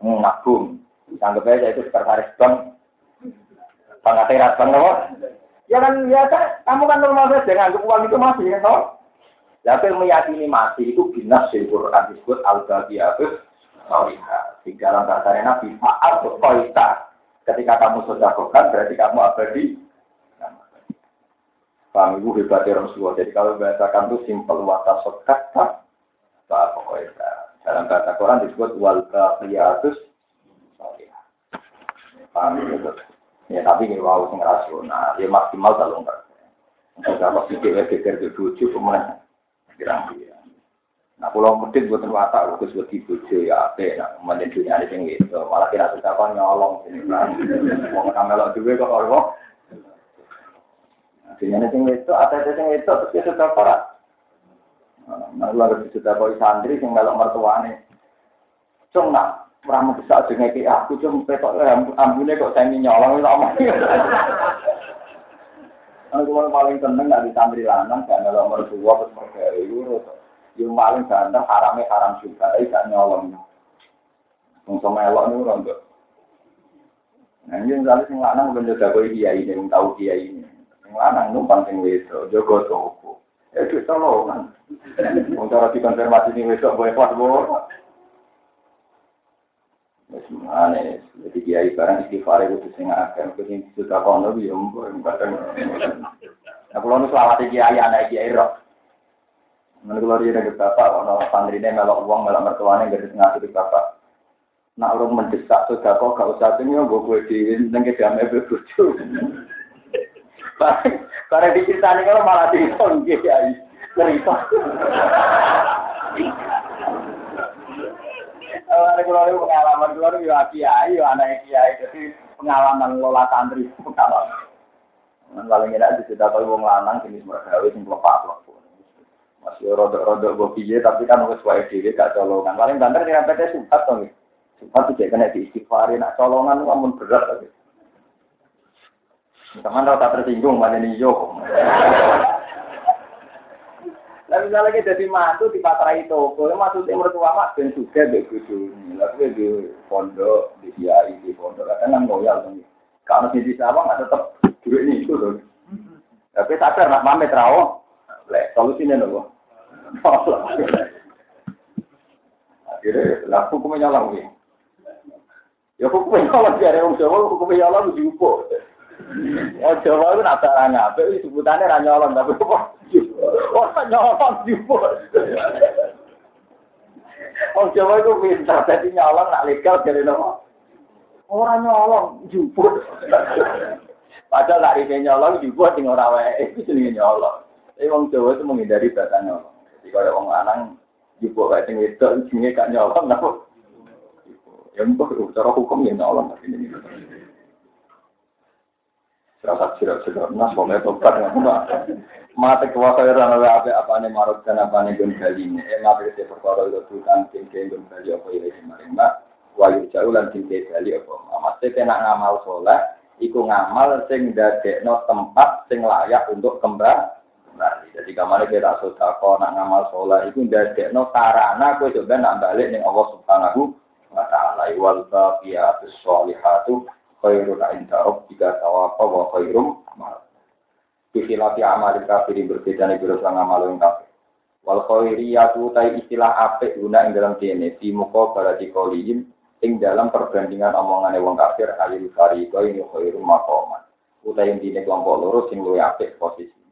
ngagum anggap aja itu sekretaris bank. Pengaterat bank ya kan ya kan kamu kan normal saja nganggap uang itu masih kan toh tapi meyakini masih itu binas di Quran disebut al-Baqiyah Salihah. Di dalam bahasa Nabi, Fa'al Koita. Ketika kamu sudah kokan, berarti kamu abadi. Paham ibu hebatnya Rasulullah. Jadi kalau bahasakan itu simpel wata sokata, Fa'al Koita. Dalam bahasa Quran disebut wal baqiyatus salihah. Paham ibu? Ya tapi ini wow sing rasional, ya maksimal kalau enggak. Untuk kalau pikir ya pikir ke tujuh kemudian kira-kira. Nah, pulau medit buat watak, aku buat bojo ya, apa, nah, kemudian dunia ini tinggi itu, malah kira kita kan nyolong sini kan, mau ngamelok juga kok kalau dunia ini tinggi itu, ada itu tinggi itu, terus dia sudah parah. Nah, lalu sudah kau santri, sing melok mertuane, cung nak ora mendesak dengan ke aku cung petok ambune kok saya nyolong itu omong. Aku paling seneng gak ditandri lanang gak nolong mertua terus mereka itu yang paling ganteng haramnya haram juga, gak nyolong. Wong sama elok niku ora enggak. Nah, ini misalnya sing lanang ben jaga koi kiai ini, tahu kiai ini. Sing lanang numpang sing wedok, jaga toko. Ya itu tolongan. Wong cara dikonfirmasi ning wedok boleh pas boleh. Wis mane, jadi kiai barang istighfar itu sing akeh, sing sudah kono yo mbok kadang. Nah, kalau nu selawat kiai anak kiai roh. Mana kalau dia ada bapak, kalau santri ini melok uang, melok mertuanya, gak ngasih bapak. Nak urung mendesak sudah kok gak usah tuh gue gue di nengke damai berbucu. Karena diceritani kalau malah dihitung kiai cerita. Kalau keluar pengalaman keluar ya kiai, ya anak kiai, jadi pengalaman lola santri pengalaman. Paling enak dicerita kalau wong lanang jenis mergawe sing lepas lepas. Masih rodok-rodok gue piye, tapi kan wis wae dhewe gak colongan. Paling banter dengan PT Supat to Sumpah tidak kena diistighfari, nak colongan itu amun berat tapi. Teman rata tersinggung, mana nih yo. Lah misalnya kita jadi mantu di pasrai toko, maksudnya mertua mak ben juga dek kudu. Lalu di pondok, di kiai, di pondok, kadang kan ngoyal tuh. Kalau di sawah nggak tetap duit ini itu loh. Tapi sadar nak pamit rawo, lek solusinya loh. Akhirnya, lah hukumnya nyolong nih. Ya hukumnya Allah jare wong Jawa hukumnya Allah diupo. Oh Jawa itu nak cara ngape sebutannya ra tapi apa? Oh nyolong diupo. Wong Jawa itu pintar jadi nyolong nak legal dari nopo. Orang nyolong juput. Padahal nak ini nyolong juput sing ora wae itu jenenge nyolong. Tapi wong Jawa itu menghindari bahasa nyolong. Jadi kalau wong lanang juput kayak sing wedok jenenge gak nyolong napa? Ya untuk cara hukum ya nyolong Serasa sirat-sirat nas pokoknya tobat. Mata kuasa orang apa apa apa nih marut dan nih gun kali ini. Eh mata kita perkara itu tuh kan tinggi gun apa ini kemarin mbak. Wayu jauh lan tinggi kali apa. Maksudnya kena ngamal sholat. Iku ngamal sing dadekno tempat sing layak untuk kembali. Jadi kamar kita sudah kok nak ngamal sholat. Iku dadekno sarana kue coba nak balik ning Allah subhanahu wa ta'ala wal baqiyatus sholihatu khairun inda rabbika thawafa wa khairum amal. Ikhilati amal kafir berbeda nih biro sang amal yang kafir. Wal khairiyatu tai istilah apik guna ing dalam kene di muka barati kolihim ing dalam perbandingan omongan wong kafir alil fariqo ini khairum maqaman. Utai intine kelompok loro sing luwih apik posisine.